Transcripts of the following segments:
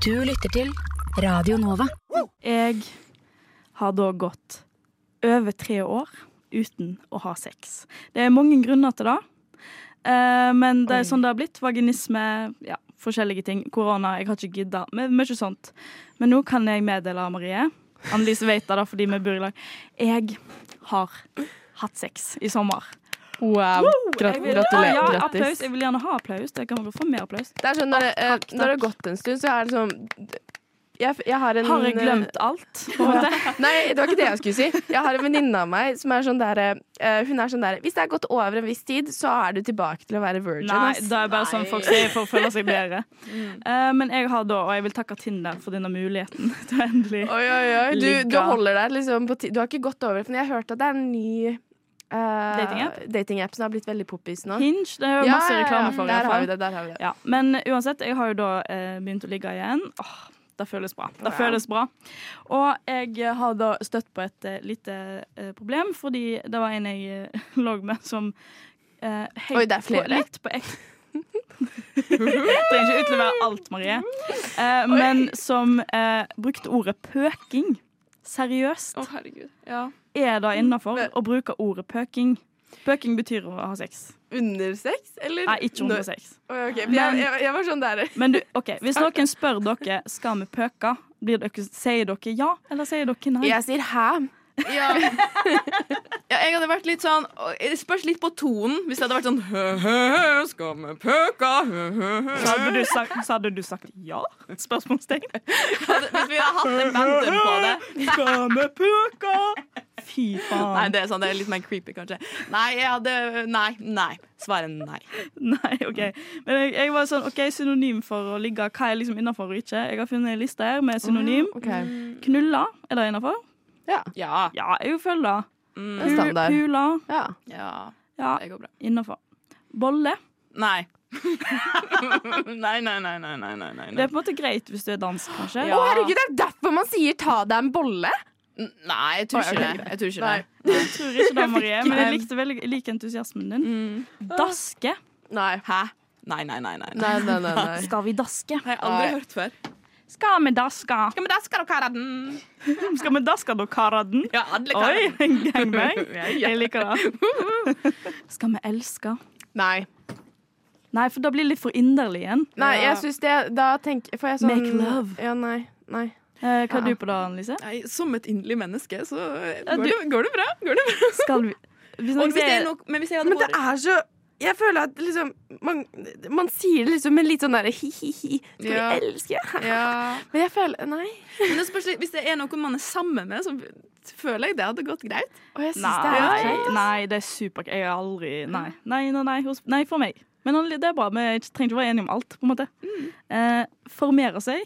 Du lytter til Radio Nova. Jeg har da gått over tre år uten å ha sex. Det er mange grunner til det. Eh, men det er sånn det har blitt. Vaginisme, ja, forskjellige ting. Korona, jeg har ikke gidda. Mye sånt. Men nå kan jeg meddele Marie. Annelise vet det fordi vi bor i lag. Jeg har hatt sex i sommer. Wow. Grat gratulerer. Ja, Grattis. applaus. Jeg vil gjerne ha applaus. Dere få mer applaus. Det er sånn når, det- takk, takk, når det har gått en stund, så er det sånn jeg, jeg har en Har jeg glemt alt? På en måte? Nei, det var ikke det jeg skulle si. Jeg har en venninne av meg som er sånn der eh, Hun er sånn der Hvis det er gått over en viss tid, så er du tilbake til å være virgin. Nei, ass. det er bare sånn folk sier for å føle seg bedre. Eh, men jeg har da, og jeg vil takke Tinder for denne muligheten til å endelig Oi, oi, oi. Du, du holder deg liksom på Du har ikke gått over, for jeg har hørt at det er en ny uh, Datingapp? datingapp som har blitt veldig poppis nå. Hinge. Det er jo masse reklame for. Der har vi det. Der har vi det. Ja, men uansett, jeg har jo da eh, begynt å ligge igjen. Åh, det føles bra. Det føles bra. Og jeg har da støtt på et uh, lite uh, problem, fordi det var en jeg uh, lå med som uh, Oi, det er flere? På, litt på ek... Trenger ikke utlevere alt, Marie. Eh, men som eh, brukte ordet pøking. Seriøst. Å, herregud. Ja. Er det innafor å bruke ordet pøking? Pøking betyr å ha sex. Under sex, eller? Nei, ikke under sex. Oh, okay. men, jeg, jeg, jeg var sånn der Men du, ok, Hvis noen spør dere skal vi pøke, blir dere, sier dere ja, eller sier dere nei? Jeg sier hæ? Ja. ja, jeg hadde vært litt sånn Det spørs litt på tonen. Hvis det hadde vært sånn hø, hø, hø, skal vi pøke? Hø, hø, hø. Så hadde du sagt, så hadde du sagt ja? Spørsmålstegn. Hvis vi hadde hatt en bandum på det. Skal vi pøke? Fy Nei, faen. det er sånn, det er litt mer creepy, kanskje. Nei, jeg hadde Nei. Nei. Svaret nei. Nei, OK. Men jeg, jeg var sånn, ok, synonym for å ligge. Hva er liksom innafor og ikke? Jeg har funnet en liste her med synonym. Okay. Knulla, er det innafor? Ja, Ja. Ja, jeg føler det. det er standard. Pula, Ja. ja. ja, Det går bra. innafor. Bolle. Nei. nei, nei, nei, nei, nei, nei, nei. Det er på en måte greit hvis du er dansk, kanskje. Å, herregud, det er derfor man sier 'ta deg en bolle'? N- Nei, jeg tror ikke det. Jeg tror ikke Nei. det. Jeg tror ikke det, Marie, men jeg likte veldig, like entusiasmen din. Mm. Daske. Nei. Hæ? Nei, nei, nei. nei, Nei, nei, nei, nei. Skal vi daske? Har jeg aldri Nei. hørt før. Skal vi daske? Skal vi daske da, karaden? Skal vi daske da, karaden? Ja, alle karaden. Oi, en gangbang. Ja, ja. Jeg liker det. Skal vi elske? Nei. Nei, for da blir det litt for inderlig igjen. Nei, jeg syns det Da tenker får jeg sånn Make love. Ja, nei. Nei. Eh, hva Ja. er du på da, Annelise? Nei, som et inderlig menneske, så Ja, går, du- det, går det bra. Går det bra? Skal vi Hvis Og hvis det er nok, men hvis jeg hadde Men det er så Jeg føler at liksom Man, man sier det liksom med litt sånn derre hi-hi-hi. Skal Ja. vi elske? ja. Men jeg føler Nei. Men det spørs Hvis det er noen man er sammen med, så føler jeg det hadde gått greit. Og jeg synes Nei, det er greit. nei, det er supert. Jeg har aldri Nei, nei, nei, nei, nei for meg. Men det er bra. Vi trenger ikke være enige om alt, på en måte. Eh, formere seg.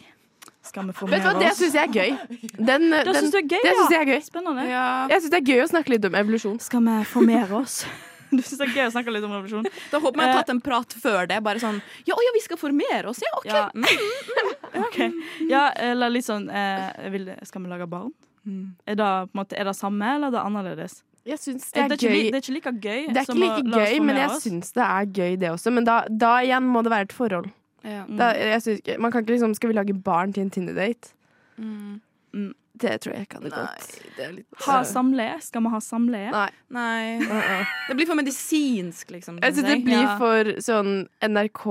Skal vi Vet formere du hva, det syns jeg er gøy. Den, Det den, syns du er gøy, ja? jeg er gøy. Spennende. Ja. Jeg syns det er gøy å snakke litt om evolusjon. Skal vi formere oss? Du syns det er gøy å snakke litt om revolusjon? Da håper jeg har tatt en prat før det. Bare sånn Ja, ja, vi skal formere oss, ja, OK. Ja. Mm. Ok. Ja, eller litt sånn eh, vil, Skal vi lage barn? Er det, måte, er det samme, eller er det annerledes? Jeg syns Det det er, gøy. ikke, det er ikke like gøy. Det er ikke like gøy, men jeg syns det er gøy, det også. Men da, da igjen må det være et forhold. Ja. Da, synes, man kan ikke liksom Skal vi lage barn til en Tinder-date? Mm. Det tror jeg ikke hadde gått. litt Ha samleie? Skal man ha samleie? Nei. Nei. Uh-uh. Det blir for medisinsk, liksom. Jeg synes synes det blir Ja. for sånn NRK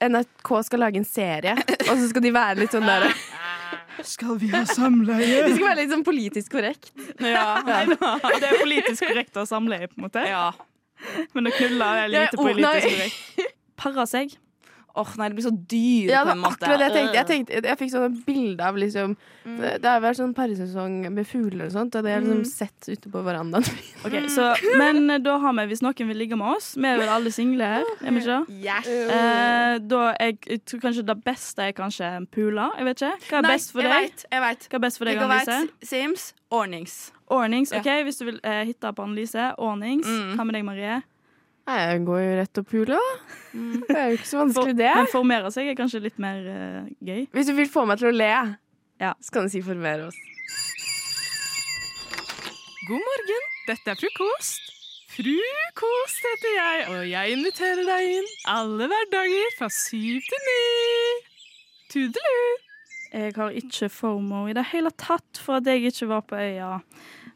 NRK skal lage en serie, og så skal de være litt sånn der Skal vi ha samleie? De skal være litt sånn politisk korrekt. Ja. det er politisk korrekt å ha samleie, på en måte. ja. Men å knulle er lite oh, politisk korrekt. Para seg. Åh, nei, det blir så dyr Ja, på en måte. akkurat det jeg tenkte. Jeg, tenkte, jeg fikk sånn bilde av liksom Mm. Det har vært sånn paresesong med fugler og sånt, og det har liksom sett ute på verandaen. Okay, så, Men eh, da har vi, hvis noen vil ligge med oss Vi er vel alle single her, er vi ikke det? Yes. Eh, da jeg, jeg tror kanskje det beste er kanskje en pula. Jeg vet ikke. Hva er Nei, best for jeg deg? vet, jeg vet. Hva er best for deg, Annelise? Sims, ordnings. Ordnings. Ja. ok, Hvis du vil eh, hitte på Annelise. Ordnings. Mm. Hva med deg, Marie? Nei, Jeg går jo rett opp pula. Det er jo ikke så vanskelig, det. Men formere seg er kanskje litt mer uh, gøy. Hvis du vil få meg til å le, Ja. så kan du si 'formere oss'. God morgen, dette er frokost. Frukost heter jeg, og jeg inviterer deg inn alle hverdager fra syv til ni. Tudelu! Jeg har ikke FOMO i det hele tatt for at jeg ikke var på øya.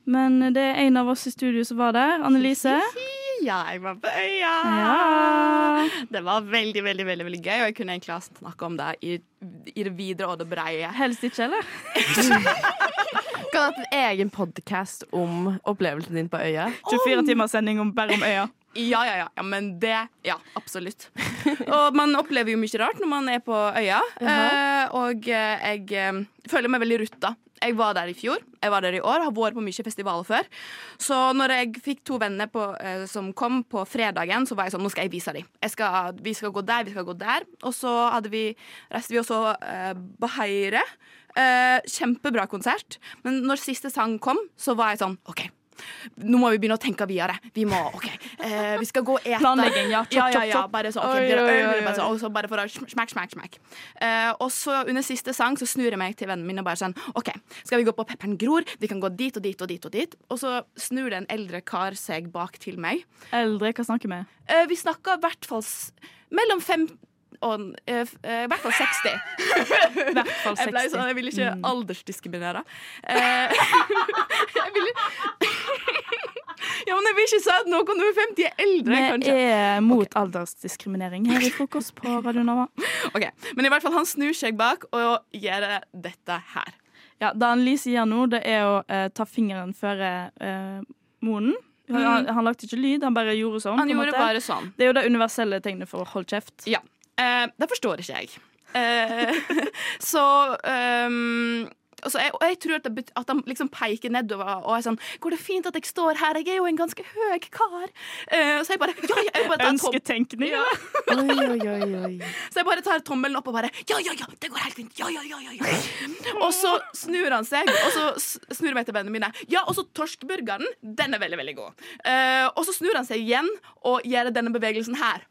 Men det er en av oss i studio som var der. Annelise. Ja, jeg var på øya. Ja. Det var veldig, veldig veldig, veldig gøy, og jeg kunne egentlig ha snakka om det i, i det videre og det breie. Helst ikke, eller? Kan ha hatt en egen podkast om opplevelsen din på øya. 24 timers sending om, bare om øya. Ja, ja, ja, ja, men det Ja, absolutt. Og man opplever jo mye rart når man er på øya. eh, og eh, jeg eh, føler meg veldig rutta. Jeg var der i fjor, jeg var der i år, har vært på mye festivaler før. Så når jeg fikk to venner på, eh, som kom på fredagen, så var jeg sånn Nå skal jeg vise dem. Jeg skal, vi skal gå der, vi skal gå der. Og så hadde vi, reiste vi og så eh, Baheire. Eh, kjempebra konsert. Men når siste sang kom, så var jeg sånn OK. Nå må vi begynne å tenke videre. Vi må, OK. Eh, vi skal gå og ete. Planlegging, ja. Chop, ja, ja, ja. Bare så, okay, oi, oi, oi, bare og så bare for å smakk, smakk, smakk. Eh, og så under siste sang så snur jeg meg til vennen min og bare sånn OK, skal vi gå på Pepperen gror? Vi kan gå dit og dit og dit og dit. Og så snur det en eldre kar seg bak til meg. Eldre? Hva snakker vi? Eh, vi snakker i hvert fall mellom 15 on, eh, eh, I hvert fall 60. hvert fall 60. Jeg, sånn, jeg vil ikke mm. aldersdiskriminere. Eh, jeg vil ja, men jeg vil ikke si at noen over 50 er eldre. Vi er mot okay. aldersdiskriminering her i Frokost på Radio Nova. Okay. Men i hvert fall, han snur seg bak og gjør dette her. Ja, Det Annelise gjør nå, det er å eh, ta fingeren før eh, munnen. Mm. Han, mm. han, lagde ikke lyd, han bare gjorde sånn. Han gjorde bare sånn. Det er jo det universelle tegnet for å holde kjeft. Ja. Eh, det forstår ikke jeg. Eh, så um, så jeg, og jeg tror at, det, at han liksom peker nedover og er sånn 'Går det fint at jeg står her? Jeg er jo en ganske høy kar.' Eh, så jeg bare ja, ja, jeg bare tar Ønsketenkning, Ja. Oi, oi, oi, oi. Så jeg bare tar tommelen opp og bare 'Ja, ja, ja, det går helt fint.' Ja, ja, ja, ja. Og så snur han seg, og så snur jeg meg til vennene mine. Ja, og så torskburgeren. Den er veldig, veldig god. Eh, og så snur han seg igjen og gjør denne bevegelsen her.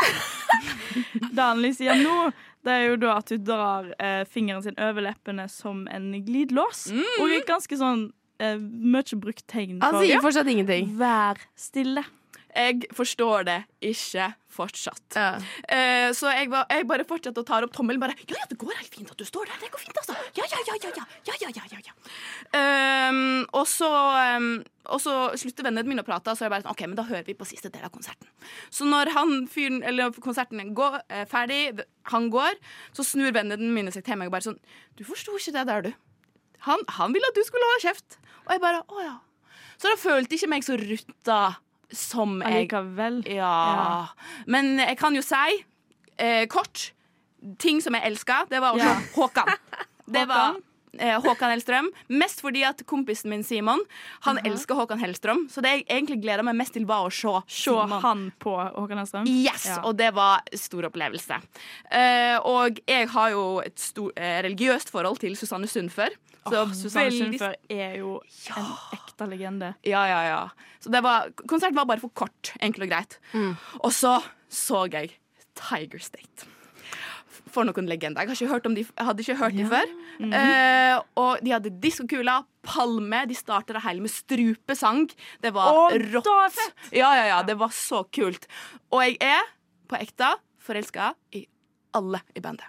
Det Annelise sier nå, det er jo da at hun drar eh, fingeren sin over leppene som en glidelås. Og et ganske sånn eh, mye brukt tegn Han sier fortsatt ingenting. Vær stille. Jeg forstår det ikke fortsatt. Ja. Eh, så jeg, ba, jeg bare fortsetter å ta opp tommelen. Bare, ja, ja, det går helt fint at du står der. Det går fint, altså. Ja, ja, ja, ja, ja, ja, ja, ja, ja. Ehm, og, så, ehm, og så slutter vennene mine å prate, så jeg bare ok, men da hører vi på siste del av konserten. Så når han fyren, eller konserten går er ferdig, han går, så snur vennene mine seg til meg og bare sånn, du forsto ikke det der, du. Han, han ville at du skulle holde kjeft. Og jeg bare, å ja. Så da følte ikke meg så rutta som jeg ja. Ja. Men jeg kan jo si, eh, kort Ting som jeg elska, det var også Ja. Håkan. Det var eh, Håkan Hellstrøm. Mest fordi at kompisen min Simon Han elsker Håkan Hellstrøm. Så det jeg egentlig gleda meg mest til, var å se Se Simon. han på Håkan Hellstrøm. Yes, Ja. Og det var stor opplevelse. Eh, og jeg har jo et stor, eh, religiøst forhold til Susanne Sundfør. Så oh, Susanne Sundfør er jo en ekte legende. Ja, ja, ja. Så det var, konserten var bare for kort, enkelt og greit. Og så så jeg Tiger State. For noen legender. Jeg, de, jeg hadde ikke hørt dem før. Eh, og de hadde diskokula, palme. De starta det hele med strupesang. Det var oh, rått. Det! Ja, ja, ja. Det var så kult. Og jeg er på ekte forelska i alle i bandet.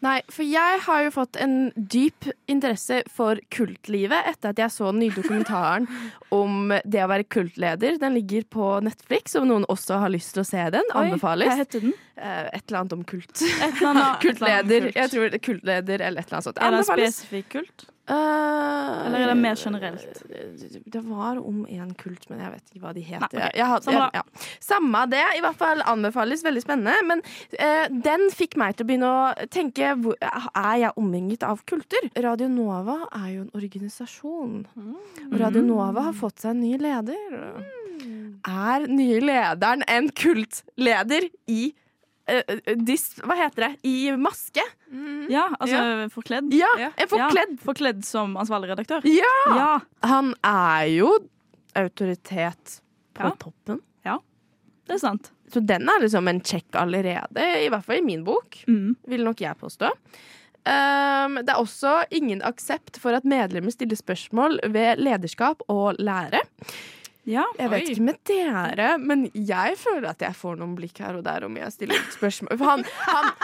Nei, for jeg har jo fått en dyp interesse for kultlivet etter at jeg så den nye dokumentaren om det å være kultleder. Den ligger på Netflix, om noen også har lyst til å se den. Oi, Anbefales. Hva heter den? Eh, et eller annet om kult. Annet- et eller annet Kultleder. kult. Jeg tror det er kultleder eller et eller annet sånt. Er det en spesifikk kult? Eh, Eller er det mer generelt? Det var om en kult, men jeg vet ikke hva de heter. Nei, ok. Jeg har- Samme ja. Samme det. I hvert fall anbefales. Veldig spennende. Men uh, den fikk meg til å begynne å tenke hvor, Er jeg omringet av kulter? Radio Nova er jo en organisasjon. Og Radio Nova har fått seg en ny leder. Er nye lederen en kultleder i eh, eh, dis, Hva heter det? I maske. Ja, altså forkledd. Ja, Ja. en forkledd. Ja, forkledd som ansvarlig redaktør. Ja! Ja. Han er jo autoritet på Ja. toppen. Det er sant. Så den er liksom en check allerede, i hvert fall i min bok. Mm. Vil nok jeg påstå. Um, det er også ingen aksept for at medlemmer stiller spørsmål ved lederskap og lære. Ja. Jeg vet ikke med dere, men jeg føler at jeg får noen blikk her og der om jeg stiller et spørsmål. For han, han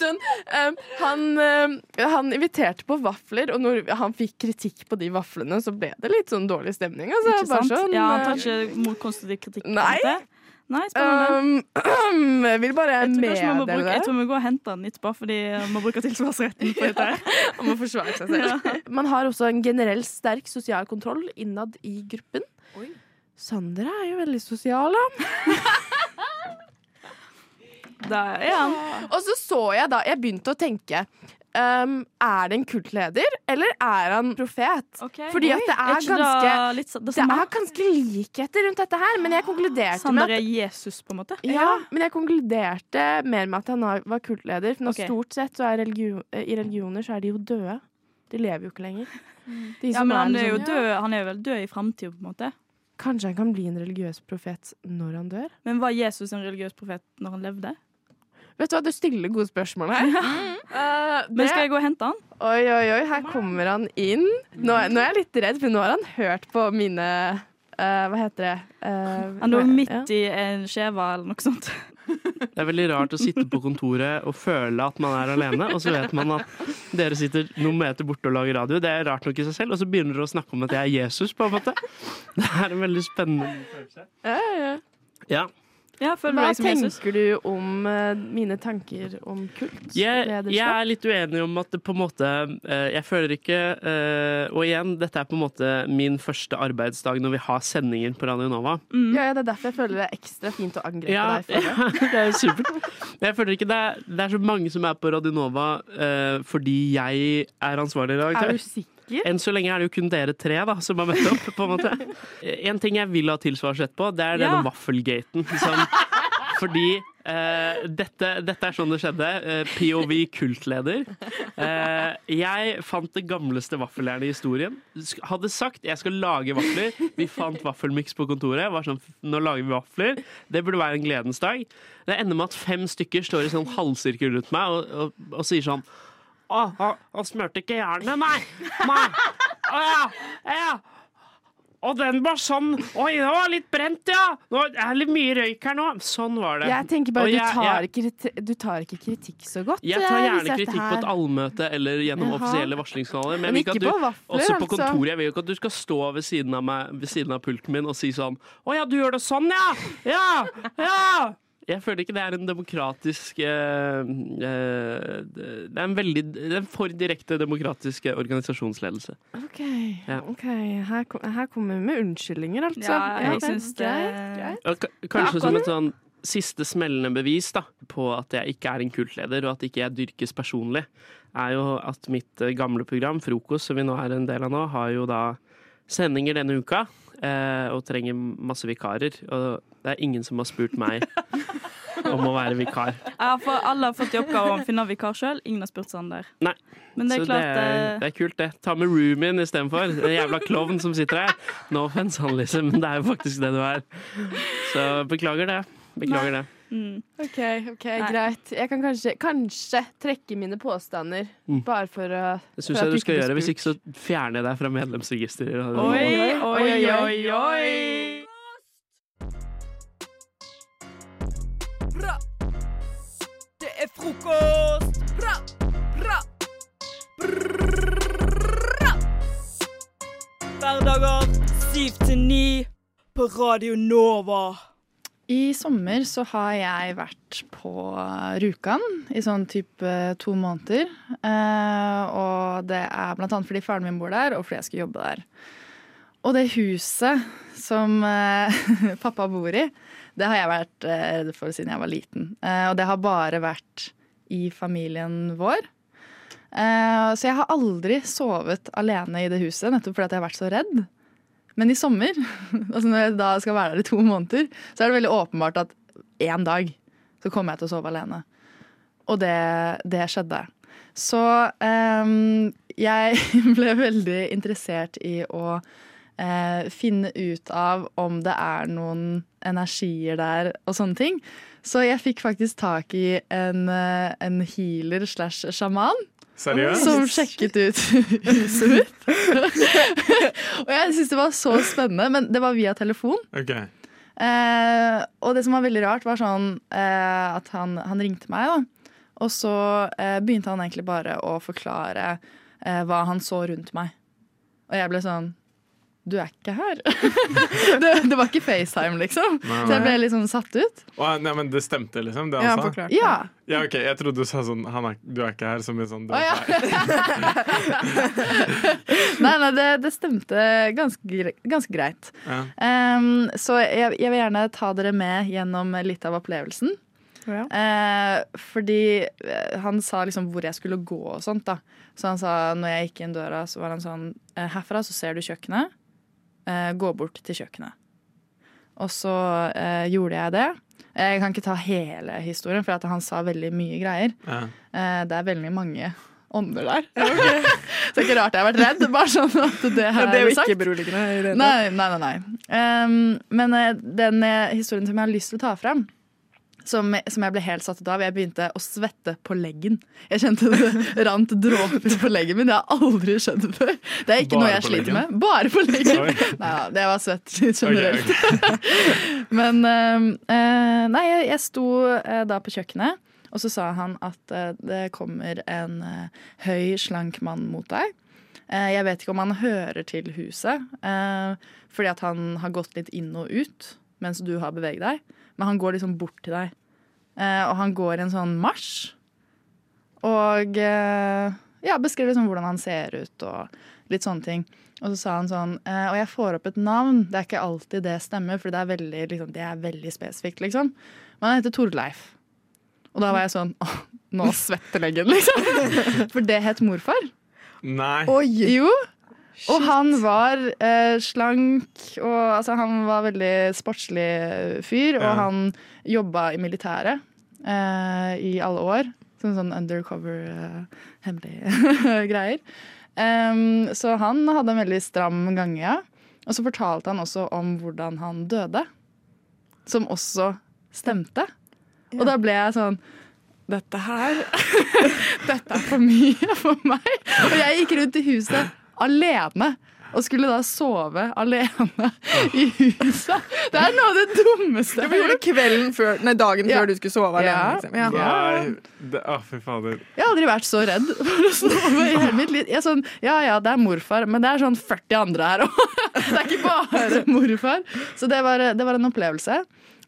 Sånn, um, han, um, han inviterte på vafler, og når han fikk kritikk på de vaflene, så ble det litt sånn dårlig stemning. Altså, Ikke sant? sånn, ja, han uh, tar ikke mot konstruktiv kritikk. Nei. måte. Nei, spennende. um, Jeg vil bare meddele det. jeg tror vi må gå og hente den etterpå, fordi vi må bruke tilsvarsretten på dette. her. man må forsvare seg selv. Man har også en generell sterk sosial kontroll innad i gruppen. Sandra er jo veldig sosial, da. Der er han. Og så så jeg da Jeg begynte å tenke um, Er det en kultleder, eller er han profet? Fordi at det er ganske det litt det Det er ganske likheter rundt dette her, men jeg konkluderte Sander med at er Jesus, på en måte? ja, men jeg konkluderte mer med at han var kultleder. For nå Ok. stort sett så er religion, i religioner så er de jo døde. De lever jo ikke lenger. De Ja, som men han er jo liksom- død, han er vel død i framtida, på en måte. Kanskje han kan bli en religiøs profet når han dør? Men var Jesus en religiøs profet når han levde? Vet du hva, du stiller gode spørsmål her. Eh, Men skal jeg gå og hente han? Oi, oi, oi, her kommer han inn. Nå, nå er jeg litt redd, for nå har han hørt på mine eh, Hva heter det? Uh, Han lå midt i en skjeva eller noe sånt. Det er veldig rart å sitte på kontoret og føle at man er alene, og så vet man at dere sitter noen meter borte og lager radio. Det er rart nok i seg selv, og så begynner dere å snakke om at jeg er Jesus, på en måte. Det er en veldig spennende følelse. Ja, ja. Ja. Ja, føler du Hva deg som Jesus? tenker du om uh, mine tanker om kult? Jeg, jeg er litt uenig om at det på en måte uh, Jeg føler ikke uh, Og igjen, dette er på en måte min første arbeidsdag når vi har sendinger på Radio Nova. ja, ja, Det er derfor jeg føler det er ekstra fint å angripe Ja, deg for det. det er supert. Jeg føler ikke det er, det er så mange som er på Radio Nova eh, fordi jeg er ansvarlig redaktør. Er du sikker? Enn så lenge er det jo kun dere tre da, som har møtt opp. på En måte. En ting jeg vil ha tilsvarsrett på, det er denne vaffelgaten. Som, fordi eh, dette, dette er sånn det skjedde. Eh, POV kultleder. Eh, jeg fant det gamleste vaffeljernet i historien. Hadde sagt jeg skal lage vafler. Vi fant vaffelmiks på kontoret. Var sånn, nå lager vi vafler. Det burde være en gledens dag. Det ender med at fem stykker står i sånn halvsirkel rundt meg og, og, og sier sånn å, han, smurte ikke jernet, nei! Nei! Å ja! Ja! Og den var sånn Oi, det var litt brent, ja! Nå er det litt mye røyk her nå. Sånn var det. Jeg tenker bare jeg, du tar, ikke, du tar ikke kritikk så godt. Jeg tar eh, gjerne kritikk på et allmøte eller gjennom Jaha. offisielle varslingskanaler. Men, Men ikke ikke at på du, vafler, også på altså. kontoret. Jeg vil jo ikke at du skal stå ved siden av meg Ved siden av pulten min og si sånn Å ja, du gjør det sånn, ja! Ja! Ja! Jeg føler ikke det er en demokratisk eh, eh, Det er en veldig Det er en for direkte demokratisk organisasjonsledelse. OK, Ja. ok, her, kom- her kommer vi med unnskyldninger, altså. Ja, jeg det er syns det greit, ka- Kanskje som et sånn siste smellende bevis da, på at jeg ikke er en kultleder, og at ikke jeg dyrkes personlig, er jo at mitt eh, gamle program, Frokost, som vi nå er en del av nå, har jo da sendinger denne uka. Eh, og trenger masse vikarer. Og det er ingen som har spurt meg om å være vikar. Ja, for alle har fått i oppgave å finne vikar sjøl. Ingen har spurt Sander. Nei. Men det er Så klart det, er, eh, det er kult, det. Ta med roomien istedenfor. En jævla klovn som sitter her. No offense, han liksom, men det er jo faktisk det du er. Så beklager det. Beklager det. Mm. OK, ok, greit. Jeg kan kanskje, kanskje trekke mine påstander, Mm. bare for å Det syns jeg du skal gjøre. Hvis ikke så fjerner jeg deg fra medlemsregisteret. Oi, oi, oi, oi, oi. Det er frokost! Bra, bra. Bra. Hverdager syv til ni på Radio Nova. I sommer så har jeg vært på Rjukan i sånn type to måneder. Eh, og det er blant annet fordi faren min bor der, og fordi jeg skal jobbe der. Og det huset som eh, pappa bor i, det har jeg vært eh, redd for siden jeg var liten. Og det har bare vært i familien vår. Så jeg har aldri sovet alene i det huset, nettopp fordi jeg har vært så redd. Men i sommer, altså når jeg da skal være der i to måneder, så er det veldig åpenbart at én dag så kommer jeg til å sove alene. Og det, det skjedde. Så um, jeg ble veldig interessert i å uh, finne ut av om det er noen energier der og sånne ting. Så jeg fikk faktisk tak i en, eh, en healer slash sjaman. Seriøst? Som sjekket ut huset mitt. og jeg syntes det var så spennende, men det var via telefon. Okay. Eh, og det som var veldig rart, var sånn eh, at han, han ringte meg, da. Og så eh, begynte han egentlig bare å forklare eh, hva han så rundt meg. Og jeg ble sånn Du er ikke her. det, det var ikke FaceTime, liksom. Nei, Så jeg ble litt sånn satt ut. Å, nei, men det stemte, liksom? Det Ja, han sa? forklart. Ja. ja. Ok, Jeg trodde du sa sånn han er, Du er ikke her, som i sånn du er ja. Nei, nei, det, det stemte ganske, ganske greit. Ja. Um, så jeg, jeg vil gjerne ta dere med gjennom litt av opplevelsen. Eh, fordi eh, han sa liksom hvor jeg skulle gå og sånt. da Så han sa når jeg gikk inn døra, så var han sånn eh, Herfra så ser du kjøkkenet. Eh, gå bort til kjøkkenet. Og så eh, gjorde jeg det. Jeg kan ikke ta hele historien, for at han sa veldig mye greier. Ja. Eh, det er veldig mange ånder der. så det er ikke rart jeg har vært redd. Bare sånn at det Ja, det er jo sagt. ikke beroligende. Nei, nei, nei. nei. Um, men eh, den eh, historien som jeg har lyst til å ta fram, som, som jeg ble helt satt ut av Jeg begynte å svette på leggen. Jeg kjente det rant dråper på leggen min. Det har jeg aldri skjedd før. Det er ikke Bare noe jeg sliter leggen? med. Bare på leggen. Nei, ja, det var svett generelt. Ok, Men eh, eh, Nei, jeg, jeg sto uh, da på kjøkkenet, og så sa han at uh, det kommer en høy, slank mann mot deg. Jeg vet ikke om han hører til huset, fordi at han har gått litt inn og ut mens du har beveget deg. Men han går liksom bort til deg. Eh, og han går i en sånn marsj. Og eh, ja, beskrev liksom hvordan han ser ut og litt sånne ting. Og så sa han sånn eh, Og jeg får opp et navn. Det er ikke alltid det stemmer, for det er veldig, liksom, det er veldig spesifikt, liksom. Men han heter Torleif. Og da var jeg sånn Åh, nå svetter leggen, liksom. For det het morfar. Nei. Oi. Jo. Og han var eh, slank, og altså, han var veldig sportslig fyr. Og han jobba i militæret eh, i alle år. Sånn, sånn undercover, eh, hemmelige greier. Um, så han hadde en veldig stram gange, ja. Og så fortalte han også om hvordan han døde. Som også stemte. Og da ble jeg sånn Dette her Dette er for mye for meg. Og jeg gikk rundt i huset alene. Og skulle da sove alene i huset. Det er noe av det dummeste jeg har gjorde det kvelden før, nei, dagen Ja. du skulle sove alene? Ja. Liksom. Ja. Nei. Det, å, fy fader. Jeg har aldri vært så redd for å sove i hele mitt liv. Jeg er sånn, ja ja, det er morfar, men det er sånn 40 andre her òg. Det er ikke bare morfar. Så det var, det var en opplevelse.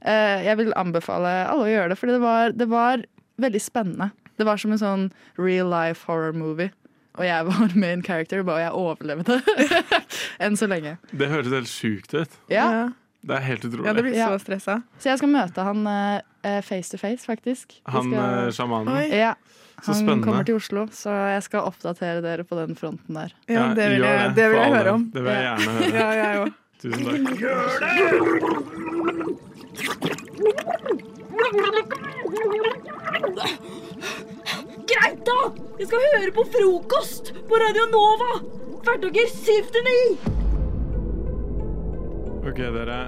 Eh, Jeg vil anbefale alle å gjøre det, for det var, det var veldig spennende. Det var som en sånn real life horror movie. Og jeg var main character, og jeg overlevde. Enn så lenge. Det høres helt sjukt ut. Ja. Det er helt utrolig. Ja, det blir så stressa. Så jeg skal møte han uh, face to face, faktisk. Han skal- eh, sjamanen. Ja. Han kommer til Oslo, så jeg skal oppdatere dere på den fronten der. Ja, det vil jeg, det vil jeg høre om. Det vil jeg gjerne høre. Ja, jeg òg. Tusen takk. Greit, da! Jeg skal høre på frokost på Radio Nova! Hverdager 7 til 9! Ok, dere.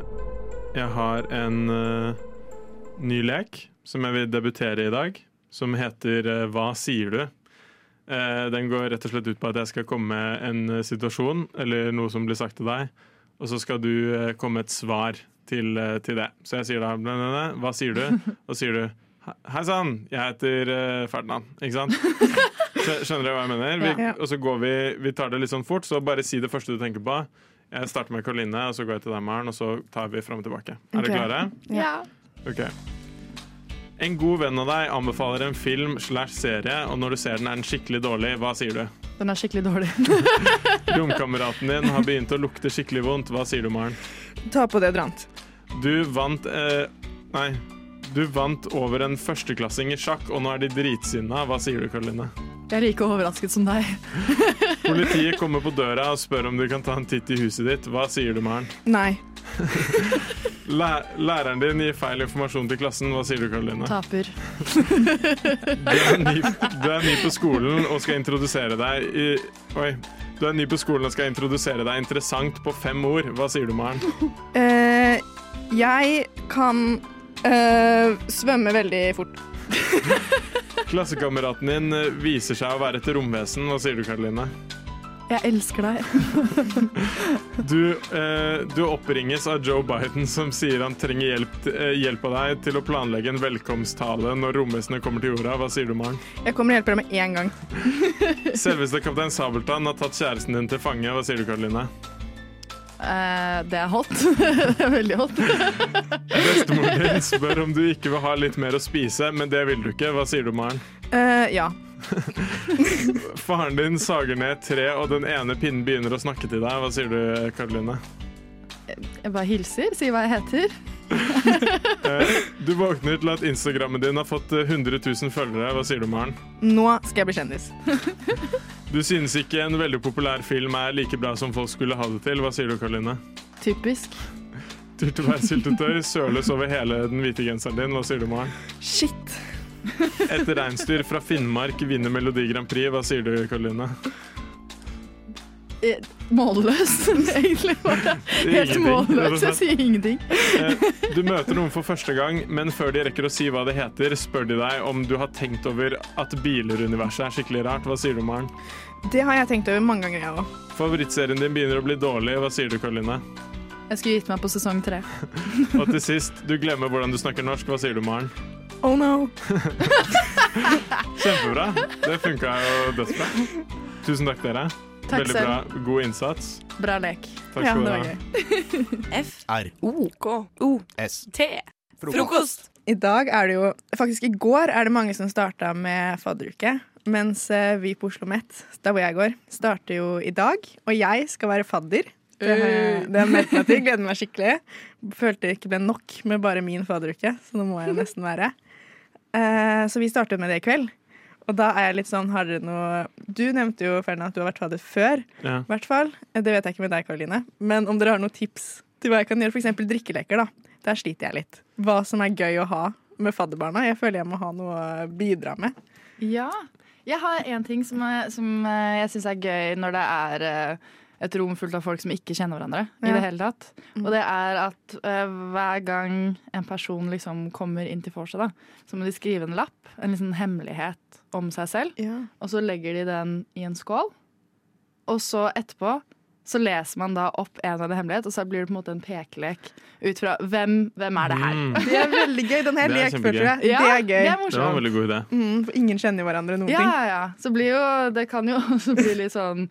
Jeg har en uh, ny lek som jeg vil debutere i dag, som heter uh, Hva sier du? Eh, den går rett og slett ut på at jeg skal komme med en situasjon, eller noe som blir sagt til deg, og så skal du komme med et svar til, til det. Så jeg sier da Hva sier du? Og sier du «He- Hei sann, jeg heter eh, Ferdinand. Ikke sant? Skjønner dere hva jeg mener? Vi, Og så går vi, vi tar det litt sånn fort, så bare si det første du tenker på. Jeg starter med Karoline, og så går jeg til deg, Maren, og så tar vi fram og tilbake. Er Ok. dere klare? Ja. Ok. En god venn av deg anbefaler en film slash serie, og når du ser den er den skikkelig dårlig, hva sier du? Den er skikkelig dårlig. Romkameraten din har begynt å lukte skikkelig vondt, hva sier du, Maren? Ta på deodorant. Du vant eh, Nei. Du vant over en førsteklassing i sjakk, og nå er de dritsinna. Hva sier du, Karoline? Jeg er like overrasket som deg. Politiet kommer på døra og spør om du kan ta en titt i huset ditt. Hva sier du, Maren? Nei. Læ læreren din gir feil informasjon til klassen. Hva sier du, Karoline? Taper. Du er, ny, du er ny på skolen og skal introdusere deg i Oi. Du er ny på skolen og skal introdusere deg interessant på fem ord. Hva sier du, Maren? Uh, jeg kan eh, svømme veldig fort. Klassekameraten din eh, viser seg å være et romvesen. Hva sier du, Karoline? Jeg elsker deg. Du, eh, du oppringes av Joe Biden, som sier han trenger hjelp, eh, hjelp av deg til å planlegge en velkomsttale når romvesenet kommer til jorda. Hva sier du, Maren? Jeg kommer og hjelper deg med en gang. Selveste kaptein Sabeltann har tatt kjæresten din til fange. Hva sier du, Karoline? Eh, det er hot. det er veldig hot. Bestemoren din spør om du ikke vil ha litt mer å spise, men det vil du ikke. Hva sier du, Maren? Uh, ja. Faren din sager ned et tre, og den ene pinnen begynner å snakke til deg. Hva sier du, Karoline? Jeg bare hilser, sier hva jeg heter. Eh, Du våkner til at Instagrammen din har fått eh, 100 000 følgere. Hva sier du, Maren? Nå skal jeg bli kjendis. Du synes ikke en veldig populær film er like bra som folk skulle ha det til. Hva sier du, Karoline? Typisk. Tyttebærsyltetøy søles over hele den hvite genseren din. Hva sier du, Maren? Shit. Et reinsdyr fra Finnmark vinner Melodi Grand Prix. Hva sier du, Karoline? Eh, Målløst, egentlig. Bare. Helt målløst. Jeg sier ingenting. Eh, Du møter noen for første gang, men før de rekker å si hva det heter, spør de deg om du har tenkt over at bileruniverset er skikkelig rart. Hva sier du, Maren? Det har jeg tenkt over mange ganger, jeg òg. Favorittserien din begynner å bli dårlig. Hva sier du, Karoline? Jeg skulle gitt meg på sesong tre. Og til sist, du glemmer hvordan du snakker norsk. Hva sier du, Maren? Oh no. Kjempebra. Det funka jo dødsbra. Tusen takk, dere. Takk Veldig selv. bra. God innsats. Bra lek. Takk skal du ha. F. R. O. K. O. S. T. Frokost. I dag er det jo Faktisk i går er det mange som starta med fadderuke. Mens eh, vi på Oslo Met, der hvor jeg går, starter jo i dag. Og jeg skal være fadder. Det har jeg, det har jeg meldt meg til. Gleder meg skikkelig. Følte det ikke ble nok med bare min fadderuke, så nå må jeg nesten være. Eh, så vi startet med det i kveld. Og da er jeg litt sånn, har dere noe Du nevnte jo Ferdinand, at du har vært fadder før. Ja. Hvert fall. Det vet jeg ikke med deg, Karoline. Men om dere har noen tips til hva jeg kan gjøre, f.eks. drikkeleker, da. Der sliter jeg litt. Hva som er gøy å ha med fadderbarna. Jeg føler jeg må ha noe å bidra med. Ja. Jeg har en ting som, er, som eh, jeg syns er gøy når det er eh, et rom fullt av folk som ikke kjenner hverandre. i det hele tatt. Og det er at uh, hver gang en person liksom kommer inn til vorset, så må de skrive en lapp, en liksom hemmelighet om seg selv. Og så legger de den i en skål. Og så etterpå så leser man da opp en av det hemmelighet, og så blir det på en måte en pekelek ut fra hvem, hvem er det her. Mm. Det er veldig gøy. Den har Det er jeg. Ja, det er gøy. det er Det var en veldig god idé. Mm, for ingen kjenner jo hverandre noen Ja, ting. ja, ja. Så blir jo Det kan jo også bli litt sånn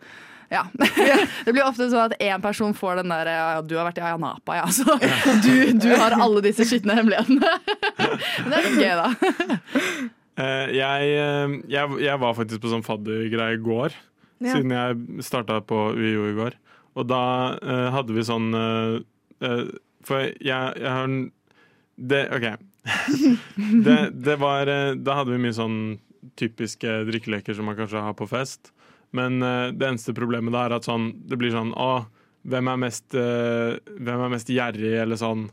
ja. Det blir ofte sånn at én person får den der ja, 'du har vært i Ayanapa', ja. Så du, du har alle disse skitne hemmelighetene. Men det er litt gøy, da. Eh, jeg, eh, jeg, jeg var faktisk på sånn faddergreie i går, Ja. siden jeg starta på UiO i går. Og da uh, hadde vi sånn eh, For jeg, jeg har det, OK. det, det var Da hadde vi mye sånn typiske drikkeleker som man kanskje har på fest. Men eh, det eneste problemet da er at sånn, det blir sånn Å, hvem er mest, eh, hvem er mest gjerrig, eller sånn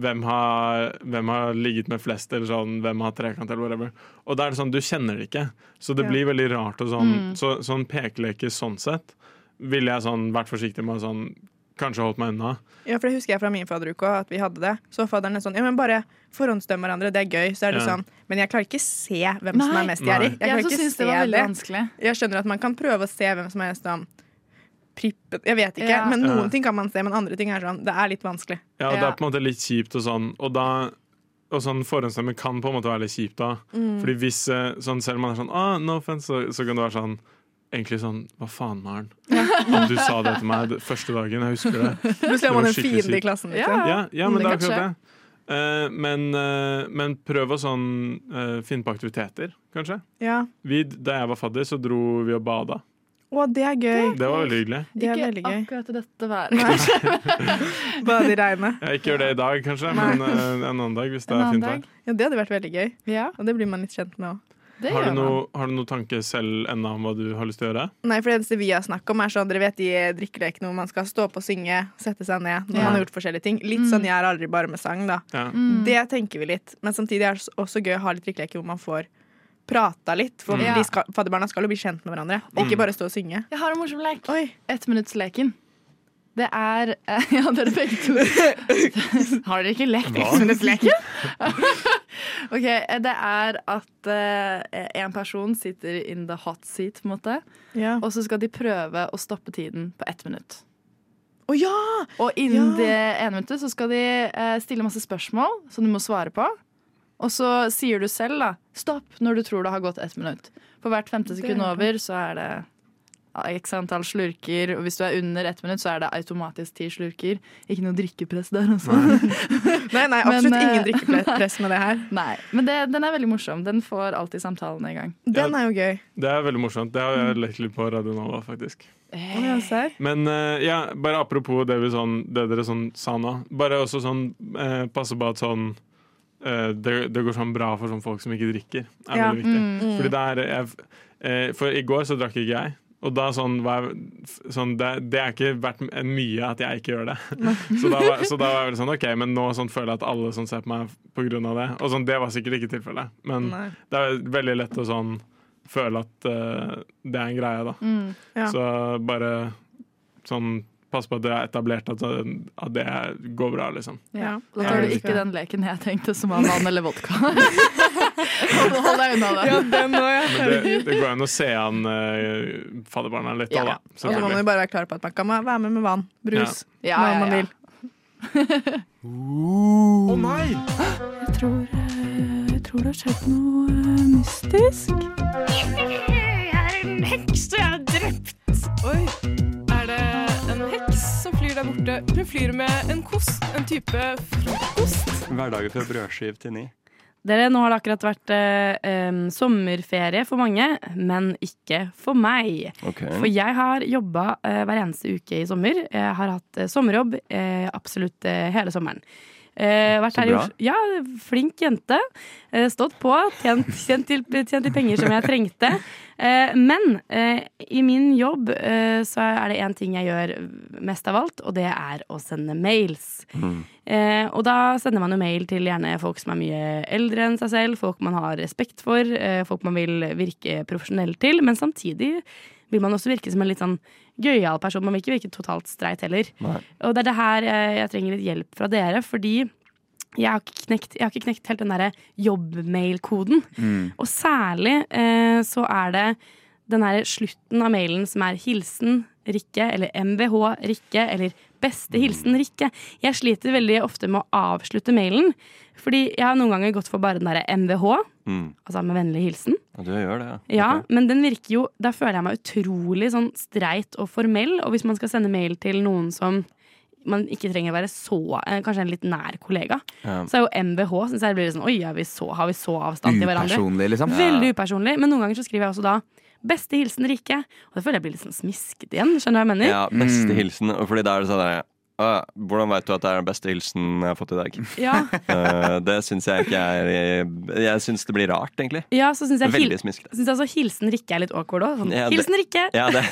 hvem har, hvem har ligget med flest, eller sånn, hvem har trekant, eller whatever. Og da er det sånn, du kjenner det ikke. Så det Ja. blir veldig rart. Og sånn, Mm. så, sånn pekeleke sånn sett ville jeg sånn vært forsiktig med å sånn, kanskje holdt meg unna. Ja, for det husker jeg fra min fadderuke også, at vi hadde det. Så fadderen er sånn Ja, men bare forhåndsdøm hverandre, det er gøy. Så er det Ja. sånn Men jeg klarer ikke se hvem som er mest gjerrig. Jeg Jeg ikke syns det var se veldig vanskelig. Jeg skjønner at man kan prøve å se hvem som er sånn prippet Jeg vet ikke. Ja. Men noen Ja. ting kan man se, men andre ting er sånn Det er litt vanskelig. Ja, og Det er på en måte litt kjipt og sånn. Og da og sånn forhåndsstemme kan på en måte være litt kjipt da. Mm. Fordi hvis eh, sånn, selv om man er sånn ah, no offense, så, så kan det være sånn Egentlig sånn Hva faen, Maren? At du sa det til meg første dagen. Jeg husker det. Plutselig er man en fiende i klassen. Ja. Liksom. Ja, ja men Det er akkurat det. Uh, men, uh, men prøv å sånn uh, finne på aktiviteter, kanskje. Ja. Vi, da jeg var fadder, så dro vi og bada. Å, det er gøy. Det var veldig hyggelig. Det er Ikke gøy. akkurat i dette været. Bade i regnet. Jeg ikke gjør det i dag, kanskje, men en annen dag hvis det En er fint vær. Ja, det hadde vært veldig gøy. Ja. Og det blir man litt kjent med òg. Det Har du, noe, har du noen tanke selv ennå om hva du har lyst til å gjøre? Nei, for det eneste vi har snakket om, er sånn Dere vet de drikkelekene hvor man skal stå opp og synge, sette seg ned når Ja. man har gjort forskjellige ting. Litt Mm. sånn Jeg er aldri bare med sang, da. Ja. Mm. Det tenker vi litt. Men samtidig er det også gøy å ha litt drikkeleker hvor man får prata litt. For Mm. de skal, fadderbarna skal jo bli kjent med hverandre, ikke Mm. bare stå og synge. Jeg har en morsom lek. Ettminuttsleken. Det er eh, Ja, dere begge to. Har dere ikke lekt Hva? ettminuttsleken? OK, eh, det er at eh, en person sitter in the hot seat, på en måte. Og så skal de prøve å stoppe tiden på ett minutt. Å ja! Og innen Ja. det ene minuttet så skal de stille masse spørsmål som du må svare på. Og så sier du selv da stopp når du tror det har gått ett minutt. For hvert femte sekund over så er det ja, x antall slurker. Og hvis du er under ett minutt, så er det automatisk ti slurker. Ikke noe drikkepress der, altså. Nei, nei, absolutt Men, ingen eh, drikkepress med det her. Nei, Men det, den er veldig morsom. Den får alltid samtalene i gang. Den er jo gøy. Det er veldig morsomt. Det har jeg lekt litt på Radio Nova, faktisk. Hey. Men eh, ja, bare apropos det, vi sånn, det dere sånn sa nå. Bare også sånn eh, passe på at sånn eh, det, det går sånn bra for sånn folk som ikke drikker. Er Ja. veldig viktig. Mm. Fordi det er jeg, eh, For i går så drakk ikke jeg. Og da sånn, sånn det, det er ikke verdt mye at jeg ikke gjør det. så, da var, så da var jeg vel sånn OK, men nå sånn føler jeg at alle sånn ser på meg av det. Og sånn, det var sikkert ikke tilfellet. Men Nei. det er veldig lett å sånn føle at uh, det er en greie, da. Mm. Ja. Så bare sånn Pass på at det er etablert at, at det går bra, liksom. Ja. Da tar du ikke den leken jeg tenkte, som var vann eller vodka. hold, deg unna det. Ja, den nå, ja. Men det, det går an å se an uh, fadderbarna litt Ja. òg, da. Og så må man jo bare være klar på at man kan være med med vann, brus, Ja. når Ja, ja, man vil. Å nei! Jeg tror, eh, jeg tror det har skjedd noe eh, mystisk. Jeg er en heks, og jeg er drept. Oi, der borte? Hun flyr med en kost, en type frokost. Hverdager fra brødskiv til ni. Dere, nå har det akkurat vært eh, sommerferie for mange, men ikke for meg. Okay. For jeg har jobba eh, hver eneste uke i sommer. Jeg har hatt eh, sommerjobb eh, absolutt eh, hele sommeren. Eh, vært her i. Oslo. Ja, flink jente. Eh, stått på. Tjent, tjent, til, tjent til penger som jeg trengte. Eh, men eh, i min jobb eh, så er det én ting jeg gjør mest av alt, og det er å sende mails. Eh, og da sender man jo mail til gjerne folk som er mye eldre enn seg selv, folk man har respekt for, folk man vil virke profesjonell til, men samtidig vil man også virke som en litt sånn gøyal person. Man vil ikke virke totalt streit heller. Nei. Og det er det her eh, jeg trenger litt hjelp fra dere, fordi jeg har ikke knekt, jeg har ikke knekt helt den derre jobbmailkoden. Mm. Og særlig eh, så er det den her slutten av mailen som er hilsen Rikke, eller MVH Rikke, eller beste hilsen Rikke. Jeg sliter veldig ofte med å avslutte mailen, fordi jeg har noen ganger gått for bare den derre MVH, Mm. altså med vennlig hilsen. Ja, du gjør det, ja. Ja, men den virker jo Da føler jeg meg utrolig sånn streit og formell. Og hvis man skal sende mail til noen som man ikke trenger å være så eh, Kanskje en litt nær kollega, Ja. så er jo MVH så jeg blir litt sånn Oi, vi så, har vi så avstand til hverandre? Upersonlig, liksom. Veldig upersonlig. Men noen ganger så skriver jeg også da Beste hilsen Rikke. Og det føler jeg blir litt sånn smisket igjen. Skjønner du hva jeg mener? Ja, beste hilsen. Fordi da er det sånn der, «Å, Hvordan veit du at det er den beste hilsen jeg har fått i dag? Ja. uh, det syns jeg ikke er Jeg syns det blir rart, egentlig. Ja, så synes jeg, Veldig smiskete. Syns jeg også hilsen Rikke er litt awkward òg. Sånn, Ja, hilsen Rikke! Ja, det.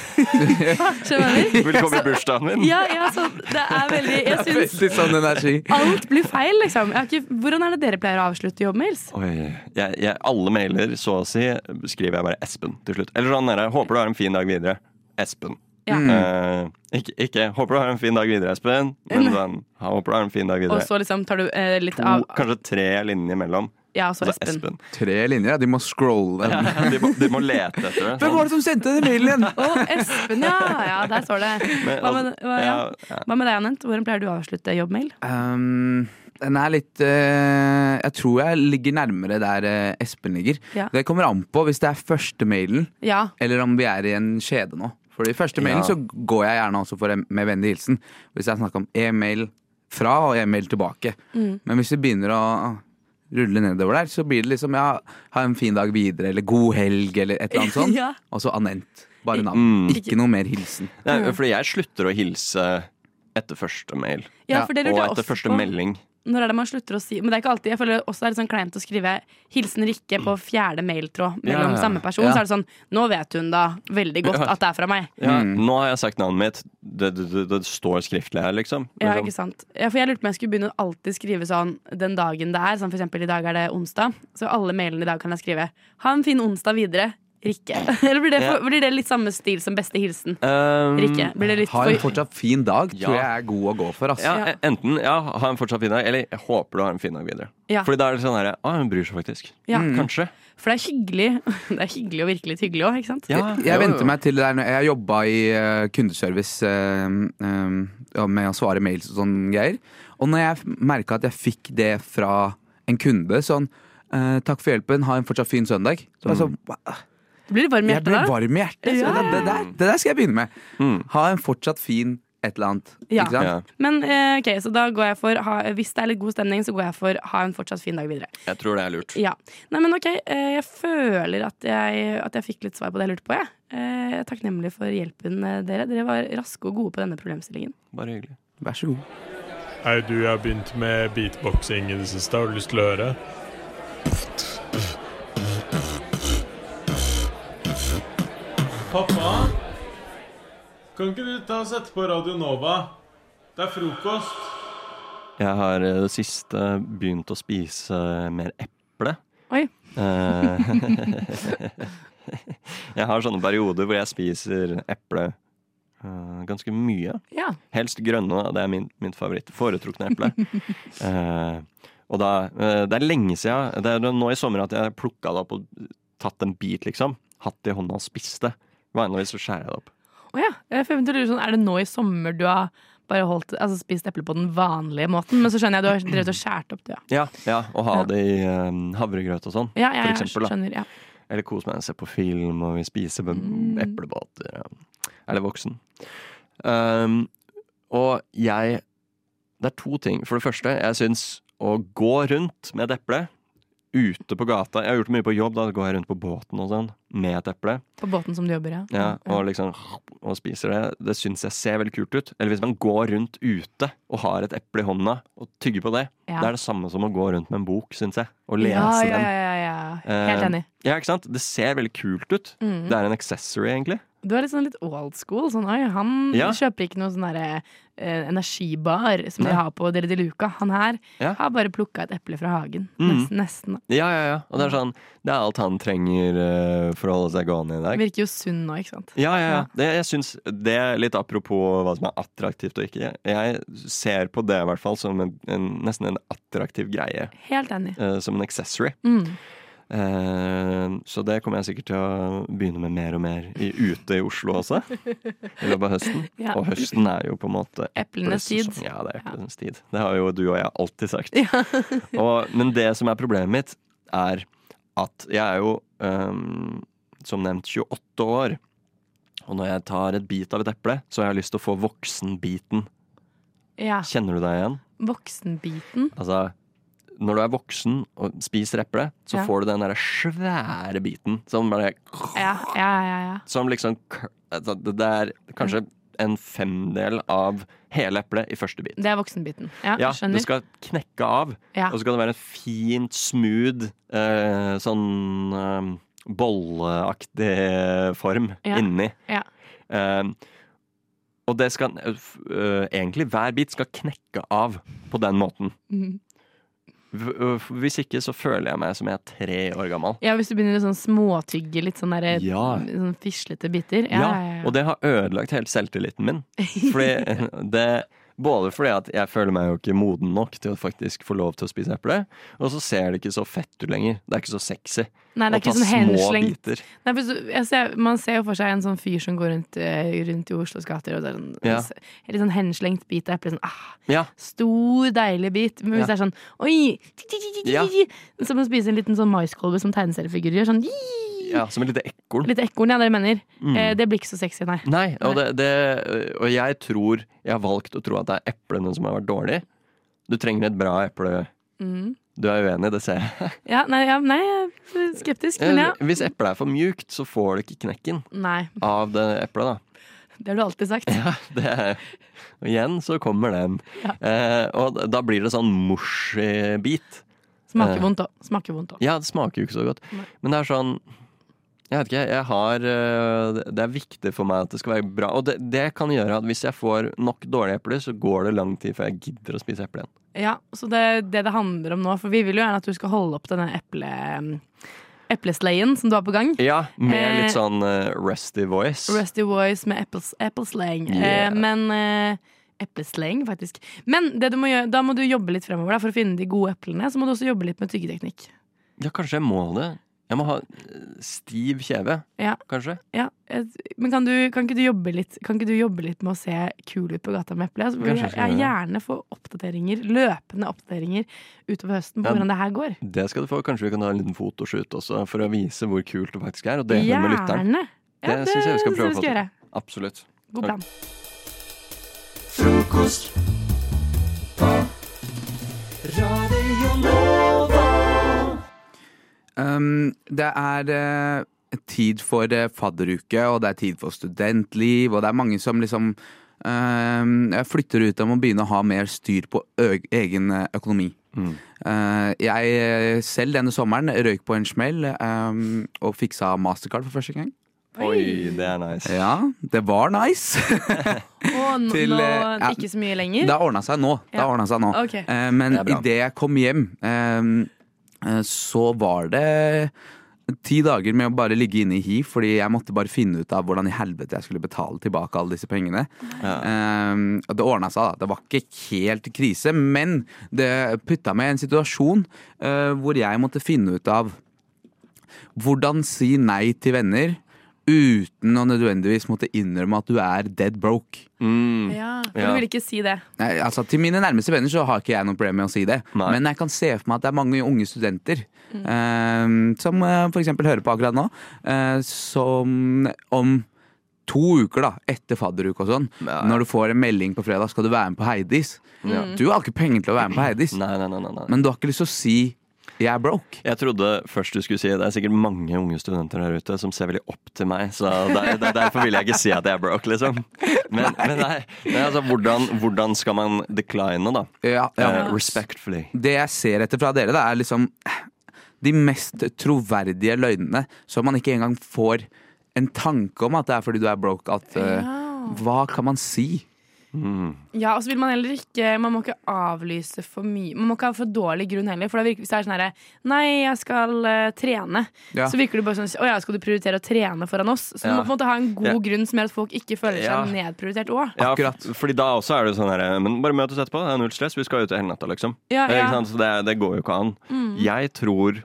Skjønner du jeg? Velkommen i bursdagen min. Ja, ja, så det er veldig Jeg syns Veldig sånn energi. alt blir feil, liksom. Jeg har ikke, hvordan er det dere pleier å avslutte jobbmails? Oi, jeg, jeg, alle mailer, så å si, skriver jeg bare Espen til slutt. Eller sånn jeg håper du har en fin dag videre. Espen. Ja. Eh, ikke, ikke 'håper du har en fin dag videre, Espen', men sånn 'håper du har en fin dag videre'. Og så liksom tar du uh, litt To, av kanskje tre linjer imellom. Ja, og så Og Espen. Tre linjer. De må scrolle. Ja, de, må, de må lete etter det. Hvem var det som sendte den mailen igjen? Å, Espen, ja! Ja, der står det. Hva med, altså, hva, ja. hva med deg, Anent? Hvordan pleier du å avslutte jobbmail? Um, den er litt uh, Jeg tror jeg ligger nærmere der uh, Espen ligger. Ja. Det kommer an på hvis det er første mailen, Ja. eller om vi er i en kjede nå. For i første mailen Ja. så går jeg gjerne også for en, med vennlig hilsen. Hvis jeg snakker om e-mail fra og e-mail tilbake. Mm. Men hvis det begynner å rulle nedover der, så blir det liksom ja, ha en fin dag videre, eller god helg, eller et eller annet sånt. Ja. Og så anent. Bare navn. Mm. Ikke noe mer hilsen. Nei, fordi jeg slutter å hilse etter første mail. Ja, for det lurte og etter første på. melding. Når er det man slutter å si Men det er ikke alltid. Jeg føler også det er litt sånn kleint å skrive 'Hilsen Rikke' på fjerde mailtråd mellom Ja. samme person. Ja. Så er det sånn Nå vet hun da veldig godt at det er fra meg. Ja, Nå har jeg sagt navnet mitt. Det, det, det, det står skriftlig her, liksom. Ja, Liksom. ikke sant. Ja, for jeg lurte på om jeg skulle begynne å alltid skrive sånn den dagen det er. Sånn for eksempel i dag er det onsdag. Så alle mailene i dag kan jeg skrive 'Ha en fin onsdag videre'. Rikke. Eller blir det, for, blir det litt samme stil som beste hilsen? Um, Rikke. Blir det litt Ha en fortsatt fin dag, Ja. tror jeg er god å gå for. Altså. Ja, e- Enten ja, ha en fortsatt fin dag, eller jeg håper du har en fin dag videre. Ja. Fordi da er det sånn herre Å, hun bryr seg faktisk. Ja. Kanskje. For det er hyggelig. Det er hyggelig og virkelig litt hyggelig òg, ikke sant? Jeg, jeg venter meg til det der når jeg jobba i uh, kundeservice uh, uh, med å svare mails og sånne greier. Og når jeg merka at jeg fikk det fra en kunde sånn 'Takk for hjelpen, ha en fortsatt fin søndag'. Så mm. sånn «Hva?» Du blir varm i Jeg hjertet ble da? varm i hjertet. Ja. det, det, der, det der skal jeg begynne med. Ha en fortsatt fin et eller annet. Ja. Ikke sant? Men eh, ok, så da går jeg for ha, Hvis det er litt god stemning, så går jeg for ha en fortsatt fin dag videre. Jeg tror det er lurt. Ja. Nei, men ok, eh, jeg føler at jeg, at jeg fikk litt svar på det jeg lurte på, jeg. Eh, Jeg er takknemlig for hjelpen dere. Dere var raske og gode på denne problemstillingen. Bare hyggelig. Vær så god. Hei, du, jeg har begynt med beatboxing i det siste. Har du lyst til å høre? Pappa? Kan ikke du ta og sette på Radio Nova? Det er frokost. Jeg har i det siste begynt å spise mer eple. Oi. Eh, jeg har sånne perioder hvor jeg spiser eple eh, ganske mye. Ja. Helst grønne, det er min, min favoritt. Foretrukne eple. Eh, og da, eh, det er lenge siden. Det er nå i sommer at jeg plukka det opp og tatt en bit, liksom. Hatt det i hånda og spist det. Vanligvis så skjærer jeg det opp. Oh, ja. Sånn, Er det nå i sommer du har bare holdt, altså spist eple på den vanlige måten? Men så skjønner jeg du har drevet og skåret opp det, ja. Ja, ja og ha det i um, havregrøt og sånn. Ja, ja, for eksempel. Skjønner. Eller kose meg og se på film, og vi spiser Mm. eplebåter. Eller voksen. Um, og jeg Det er to ting. For det første, jeg syns å gå rundt med et eple ute på gata Jeg har gjort mye på jobb. Da går jeg rundt på båten og sånn med et eple. På båten som du jobber, ja. Ja, og liksom og spiser det. Det syns jeg ser veldig kult ut. Eller hvis man går rundt ute og har et eple i hånda og tygger på det. Ja. Det er det samme som å gå rundt med en bok, syns jeg. Og lese ja, ja, den. ja, ja, ja. Helt Eh, enig. Ja, ikke sant? Det ser veldig kult ut. Mm. Det er en accessory, egentlig. Du er litt sånn litt old school. Sånn, oi, han Ja. kjøper ikke noe sånn derre eh, energibar som Nei. de har på Dere de Luca. Han her Ja. har bare plukka et eple fra hagen. Mm. Nesten. nesten. Ja, ja, ja. Og det er sånn Det er alt han trenger uh, for å holde seg gående i dag. Virker jo sunn nå, ikke sant? Ja, ja, ja. Det, jeg synes det er litt apropos hva som er attraktivt og ikke. Jeg ser på det i hvert fall som en, en, nesten en attraktiv greie. Helt enig. Uh, som en accessory. Mm. Eh, så det kommer jeg sikkert til å begynne med mer og mer i, ute i Oslo også. I løpet av høsten. Ja. Og høsten er jo på en måte Eplenes tid. Ja, det er eplenes tid. Det har jo du og jeg alltid sagt. og, men det som er problemet mitt, er at jeg er jo um, som nevnt 28 år. Og når jeg tar et bit av et eple, så har jeg lyst til å få voksenbiten. Ja. Kjenner du deg igjen? Voksenbiten. Altså, når du er voksen og spiser eple, så Ja. får du den der svære biten som bare Ja, ja, ja. ja. Som liksom altså, Det er kanskje en femdel av hele eplet i første bit. Det er voksenbiten. Ja, Ja, skjønner. det skal knekke av, og så skal det være en fint, smooth, eh, sånn eh, bolleaktig form inni. Ja. Eh, og det skal eh, Egentlig hver bit skal knekke av på den måten. Mhm. Hvis ikke så føler jeg meg som jeg er tre år gammel. Ja, hvis du begynner å sånn småtygge litt sånn derre Ja. sånn fislete biter. Ja, Ja, ja, ja. og det har ødelagt helt selvtilliten min. Fordi det, både fordi at jeg føler meg jo ikke moden nok til å faktisk få lov til å spise eple, og så ser det ikke så fett ut lenger. Det er ikke så sexy Nei, det er ikke sånn små henslengt. Nei, for så- jeg ser, man ser jo for seg en sånn fyr som går rundt, eh, rundt i Oslos gater og det er sånn, Ja. en litt sånn henslengt bit av eple. Sånn, ah, Ja. Stor, deilig bit. Men hvis Ja. det er sånn oi! Som å spise en liten sånn maiskolbe som tegneseriefigurer gjør. Sånn, Ja, som et lite ekorn. litt ekorn, ja, dere mener. Mm. Eh, det blir ikke så sexy, nei. Nei, og, det, det, og jeg tror Jeg har valgt å tro at det er eplene som har vært dårlige. Du trenger et bra eple. Mm. Du er uenig, det ser jeg. Ja, nei, ja, nei, jeg er skeptisk, men ja. Hvis eplet er for mjukt, så får du ikke knekken Nei. av det eplet, da. Det har du alltid sagt. Ja, det er, og igjen så kommer den. Eh, og da blir det sånn. Smaker Eh, vondt òg. Smaker vondt òg. Ja, det smaker jo ikke så godt. Men det er sånn Jeg vet ikke, jeg har eh, Det er viktig for meg at det skal være bra. Og det, det kan gjøre at hvis jeg får nok dårlige epler, så går det lang tid før jeg gidder å spise eple igjen. Ja, så det er det det handler om nå. For vi vil jo gjerne at du skal holde opp denne eple, eplesleien som du har på gang. Ja, med Eh, litt sånn uh, rusty voice. Rusty Voice med appleslang. Yeah. Eh, men eh, Epleslaying, faktisk. Men det du må gjøre, da må du jobbe litt fremover da, for å finne de gode eplene. Så må du også jobbe litt med tyggeteknikk. Ja, kanskje jeg må det. Jeg må ha eh, stiv kjeve, Ja. kanskje. Ja, men kan, du, kan, ikke du jobbe litt, kan ikke du jobbe litt med å se kul ut på gata med eple? Altså, jeg, jeg det. gjerne få oppdateringer, løpende oppdateringer utover høsten på Ja, hvordan det her går. Det skal du få. Kanskje vi kan ha en liten fotoshoot også, for å vise hvor kult det faktisk er. Og dele det med lytteren. Ja, det syns jeg vi skal prøve å få til. Absolutt. God plan. Frokost Um, det er uh, tid for uh, fadderuke, og det er tid for studentliv, og det er mange som liksom Jeg flytter ut og må begynne å ha mer styr på egen eh, økonomi. Mm. jeg selv denne sommeren røyk på en smell um, og fiksa mastercard for første gang. Oi, det er nice. Ja, det var nice. Og Til, nå ja, ikke så mye lenger. Det har ordna seg nå. Det har seg nå. Okay. Eh, men Det idet jeg kom hjem, eh, så var det ti dager med å bare ligge inne i hi, fordi jeg måtte bare finne ut av hvordan i helvete jeg skulle betale tilbake alle disse pengene. Ja. og det ordna seg, da. Det var ikke helt krise, men det putta meg i en situasjon eh, hvor jeg måtte finne ut av hvordan si nei til venner uten å nødvendigvis måtte innrømme at du er dead broke. Ja, for du vil ikke si det. Nei, altså Til mine nærmeste venner så har ikke jeg noe problem med å si det. Men jeg kan se for meg at det er mange unge studenter eh, som eh, eksempel hører på akkurat nå, eh, som om to uker da, etter fadderuke og sånn, når du får en melding på fredag skal du være med på Heidis. Ja. Du har ikke penger til å være med på Heidis, Nei, nei, nei, nei, nei. men du har ikke lyst til å si jeg er broke. Jeg trodde først du skulle si det er sikkert mange unge studenter der ute som ser veldig opp til meg, så der, der, derfor vil jeg ikke si at jeg er broke, liksom. Men, men nei, nei altså, hvordan, hvordan skal man decline, da? Ja, ja. Uh, respectfully. Det jeg ser etter fra dere, da, er liksom de mest troverdige løgnene, som man ikke engang får en tanke om at det er fordi du er broke. At, eh, Hva kan man si? Ja, og så vil man heller ikke Man må ikke avlyse for mye. Man må ikke ha for dårlig grunn heller. For da virker, hvis det er sånn herre Nei, jeg skal uh, trene. Ja. Så virker det bare sånn Å ja, skal du prioritere å trene foran oss? Så du må på en måte ha en god Ja. grunn som gjør at folk ikke føler seg Ja. nedprioritert òg. Ja, Akkurat. fordi da også er det sånn her Men bare møt oss etterpå. Det er null stress. Vi skal ut hele natta, liksom. Ja, ja. Ikke sant? Så det, det går jo ikke an. Mm. Jeg tror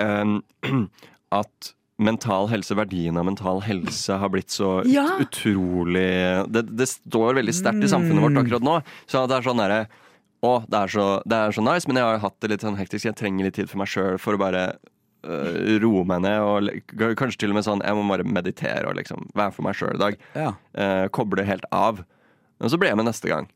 um, at mental helse, verdien av mental helse, har blitt så ut- Ja. utrolig det, det står veldig sterkt i samfunnet vårt akkurat nå. Så det er sånn derre Å, det er, så, det er så nice, men jeg har hatt det litt sånn hektisk. Jeg trenger litt tid for meg sjøl for å bare øh, roe meg ned. Og kanskje til og med sånn Jeg må bare meditere og liksom være for meg sjøl i dag. Ja. Uh, koble helt av. Men så blir jeg med neste gang.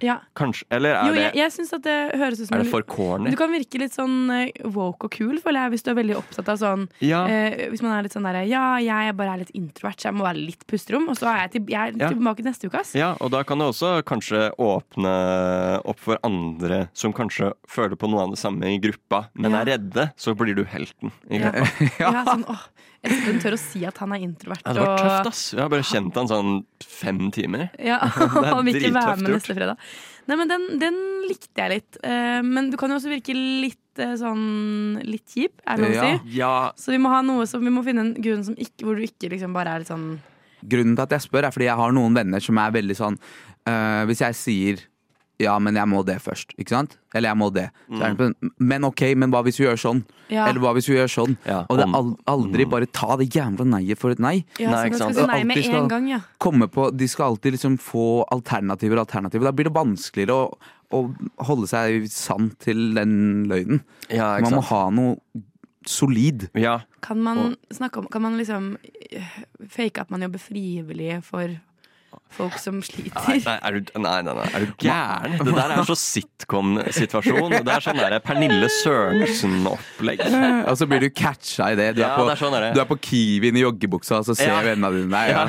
Ja. Kanskje. Eller er Jo, det, jeg, jeg synes at det høres ut som er det for corny? Du kan virke litt sånn eh, woke og kul, føler jeg, hvis du er veldig opptatt av sånn Ja. eh, Hvis man er litt sånn derre Ja, jeg bare er litt introvert, så jeg må være litt pusterom. Og så er jeg, til, jeg er Ja. tilbake neste uke, ass. Ja, og da kan det også kanskje åpne opp for andre som kanskje føler på noe av det samme i gruppa, men Ja. er redde. Så blir du helten i Ja. gruppa. Ja, sånn, åh, Espen tør å si at han er introvert. Ja, det var tøft, ass. Jeg har bare kjent han sånn fem timer. Ja, Det Han vil ikke være med gjort. neste fredag. Nei, men den, den likte jeg litt. Eh, men du kan jo også virke litt eh, sånn Litt kjip, er det lov å si? Ja. Så vi må ha noe som, vi må finne en grunn som ikke, hvor du ikke liksom bare er litt sånn Grunnen til at jeg spør, er fordi jeg har noen venner som er veldig sånn øh, Hvis jeg sier ja, men jeg må det først, ikke sant? Eller jeg må det. Så er det på, en, men ok, men hva hvis vi gjør sånn? Ja. Eller hva hvis vi gjør sånn? og det er aldri aldri bare ta det jævla nei-et for et nei. Ja, så man skal si nei med en gang, ja. Komme på, de skal alltid liksom få alternativer og alternativer. Da blir det vanskeligere å, å holde seg sann til den løgnen. Ja, ikke man må ha noe solid. Kan man snakke om Kan man liksom eh, fake at man jobber frivillig for folk som sliter. Nei, nei, er du, nei, nei, nei, er du gæren? Det der er så sitcom-situasjon. Det er sånn der Pernille Sørensen-opplegg. Og så blir du catcha i det. Du er, på, det er sånn er det. du er på Kiwien i joggebuksa, og så ser Ja. vennene dine deg. Ja.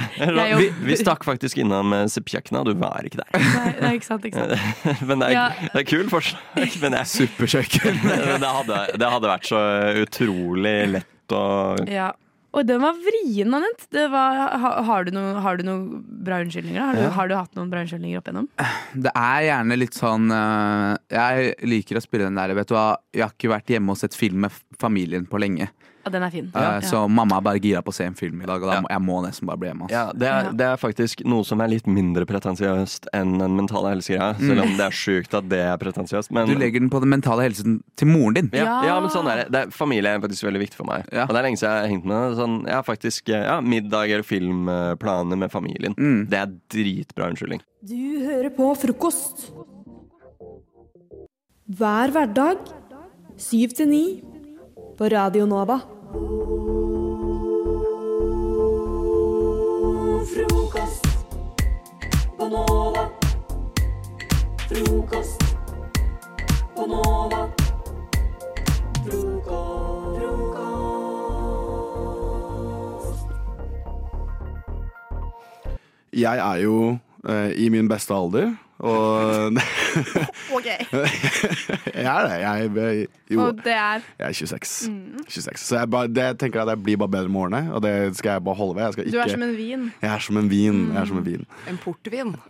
Ja. Vi, vi stakk faktisk innom eh, og du var ikke der. Nei, nei, ikke sant, ikke sant. Men det er, Ja. det er kul forslag. Men jeg, Superkjøkken. det, hadde, det hadde vært så utrolig lett å Ja. Og den var vrien, Anette. Har, du har du noen bra unnskyldninger? Har du, Ja. har du hatt noen bra unnskyldninger opp igjennom? Det er gjerne litt sånn øh, Jeg liker å spille den der, vet du hva. Jeg har ikke vært hjemme og sett film med familien på lenge. Ja, den er fin. Ja. Så mamma er bare gira på å se en film i dag, og da må, jeg må nesten bare bli hjemme. Ja, det er, det er faktisk noe som er litt mindre pretensiøst enn den mentale helsegreie. Selv om det er sjukt at det er pretensiøst. Men, Du legger den på den mentale helsen til moren din. ja, ja, men sånn er det. det er, familie er faktisk veldig viktig for meg. Og det er lenge siden jeg har hengt med det. Sånn, jeg har faktisk ja, middag eller filmplaner med familien. Det er dritbra unnskyldning. Du hører på frokost. Hver hverdag syv til ni på Radio Nova. Jeg er jo eh, i min beste alder, og OK. Jeg er det. Jeg, jeg, jo, Og det er jeg er 26. Mm. 26. Så jeg, bare, det, jeg tenker at jeg blir bare bedre med årene, og det skal jeg bare holde ved. Jeg skal Du er som en vin. Jeg er som en vin. Jeg er som en vin. En portvin.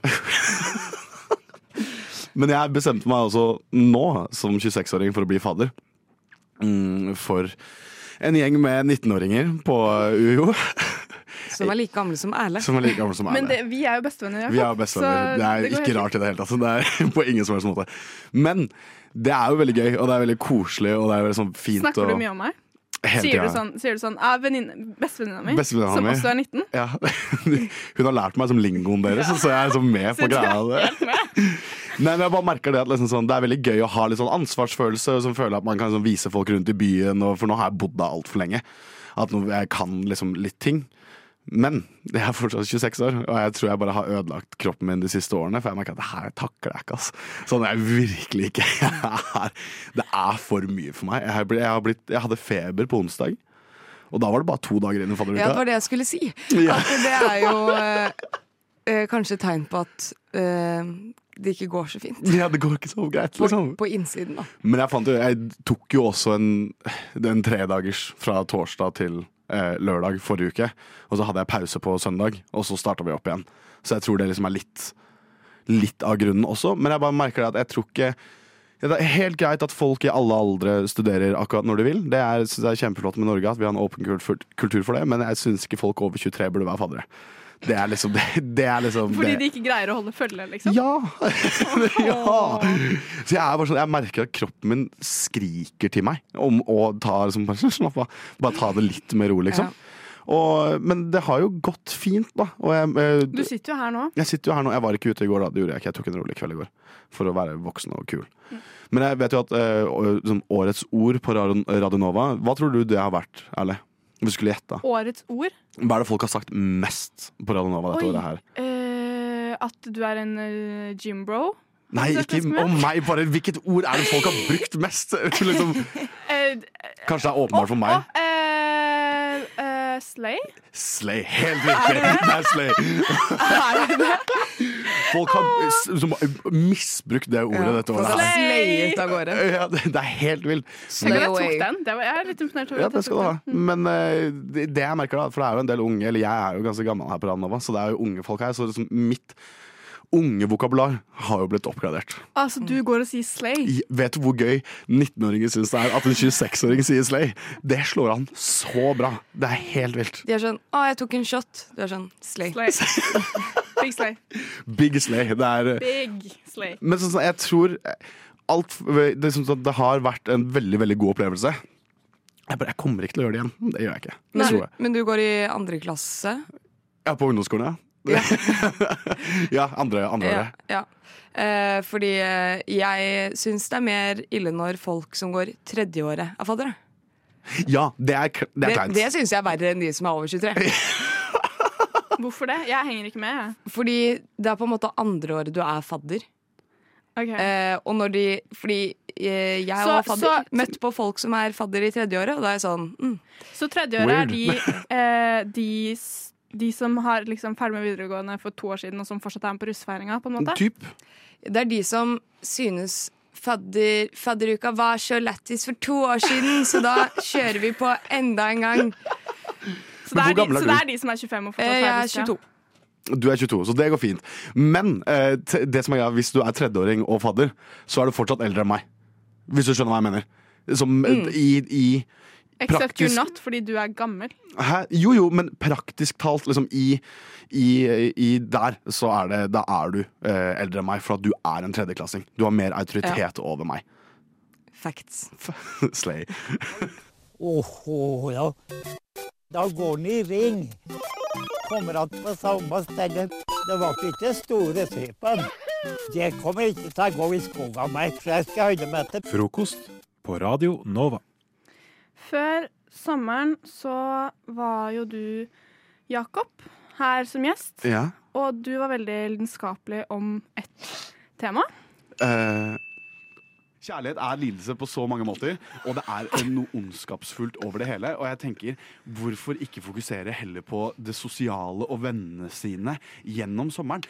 Men jeg bestemte meg også nå, som 26-åring, for å bli fadder. Mm, for en gjeng med 19-åringer på UiO. Som er like gamle som Erle. Som er like gamle som Men det, vi er jo bestevenner. Er bestevenner. så Det er det ikke helt rart i det hele tatt. Det er på ingen som helst måte. Men det er jo veldig gøy, og det er veldig koselig, og det er veldig sånn fint. Snakker og- du mye om meg? Hele Sier du sånn, sier du sånn ah, Bestevenninna mi, som også er 19? Ja. Hun har lært meg som lingoen deres, så jeg er liksom med på greia. Nei, men jeg bare merker Det at liksom sånn, Det er veldig gøy å ha litt sånn ansvarsfølelse, som føler at man kan liksom vise folk rundt i byen. Og, for nå har jeg bodd der altfor lenge. At nå, jeg kan liksom litt ting. Men jeg er fortsatt 26 år, og jeg tror jeg bare har ødelagt kroppen min de siste årene. For jeg merker at det her takler jeg ikke. ass. Sånn er jeg virkelig ikke. Jeg er, det er for mye for meg. Jeg, jeg, har blitt, jeg hadde feber på onsdag, og da var det bare to dager inn i Ja, det var det jeg skulle si. Ja. At det er jo eh, kanskje et tegn på at eh, det ikke går så fint. Ja, det går ikke så greit, På, liksom. på innsiden, da. Men jeg fant jo, jeg tok jo også en, en tredagers fra torsdag til eh, lørdag forrige uke. Og så hadde jeg pause på søndag, og så starta vi opp igjen. Så jeg tror det liksom er litt, litt av grunnen også. Men jeg bare merker det at jeg tror ikke ja, Det er helt greit at folk i alle aldre studerer akkurat når de vil. Det er, synes jeg er kjempeflott med Norge at vi har en åpen kultur, for det, men jeg syns ikke folk over 23 burde være faddere. Det er liksom det, det er liksom Fordi det. de ikke greier å holde følge, liksom? Ja! ja. Så jeg, er bare sånn, jeg merker at kroppen min skriker til meg om å ta, liksom, bare, slapp bare ta det litt mer rolig, liksom. Og, men det har jo gått fint, da. Og jeg, eh, Du sitter jo her nå. jeg sitter jo her nå. Jeg var ikke ute i går, da. Det gjorde jeg ikke. Jeg tok en rolig kveld i går for å være voksen og kul. Men jeg vet jo at uh, sånn årets ord på Radio Radio Hva tror du det har vært, Erle? Hvis du skulle gjette. Årets ord. Hva er det folk har sagt mest på Radio Nova dette Oi. året her? Eh, at du er en uh, gymbro. Nei, ikke om meg, bare hvilket ord er det folk har brukt mest? liksom, Eh, kanskje det er åpenbart for meg. eh, eh, slay? Slay. Helt riktig! Det er slay. Folk har som, misbrukt det ordet dette året. Slayet av gårde. Ja, det, det er helt vilt. Tenk at jeg tok den. Det var, jeg er litt imponert over Ja, det skal du ha. Men uh, det, det jeg merker da, for det er jo en del unge Eller jeg er jo ganske gammel her på Radnova, så det er jo unge folk her. Så liksom mitt unge vokabular har jo blitt oppgradert. Altså, du går og sier slay? I- Vet du hvor gøy 19-åringer syns det er at en 26-åring sier slay? Det slår an så bra. Det er helt vilt. De er sånn 'Å, jeg tok en shot'. Du er sånn 'slay'. Big slay. Big slay. Det er eh, Big slay. Men sånn, jeg tror alt, det, er sånn det har vært en veldig veldig god opplevelse. Jeg, bare, jeg kommer ikke til å gjøre det igjen. Det gjør jeg ikke. Det Men, jeg. men du går i andre klasse? Ja, på ungdomsskolen, ja. Ja, andre, andre Ja. året. ja. Eh, fordi eh, jeg syns det er mer ille når folk som går tredjeåret, er faddere. Ja, det er, det er Det, kleint. det syns jeg er verre enn de som er over 23. Hvorfor det? Jeg henger ikke med. jeg. Fordi det er på en måte andre året du er fadder. Eh, og når de Fordi eh, jeg Så- var fadder. så- Møtt på folk som er fadder i tredjeåret, og da er jeg sånn mm. Så tredjeåret er de, eh, de, de som har liksom ferdig med videregående for to år siden, og som fortsatt er med på russefeiringa, på en måte? Det er de som synes Fadder, fadderuka var så lættis for to år siden, så da kjører vi på enda en gang. Så det, er de, så det er de som er 25 og fortsatt Eh, jeg er 22. Du er 22, så det går fint. Men eh, det som er greia, hvis du er tredjeåring og fadder, så er du fortsatt eldre enn meg. Hvis du skjønner hva jeg mener. Som Mm. i, i Except you're not, fordi du er gammel. Hæ? Jo, jo, men praktisk talt, liksom i, i, i der, så er det Da er du eh, eldre enn meg, for at du er en tredjeklassing. Du har mer autoritet over meg. Facts. Slay. Åhå, ja. Da går den i ring. Kommer att på samme sted. Det var ikke store typen. Det kommer ikke til å gå i skogen, meg, for jeg skal holde meg til Frokost på Radio Nova. Før sommeren så var jo du, Jakob, her som gjest. Ja. Og du var veldig lidenskapelig om ett tema. Eh, kjærlighet er lidelse på så mange måter, og det er noe ondskapsfullt over det hele. Og jeg tenker, hvorfor ikke fokusere heller på det sosiale og vennene sine gjennom sommeren?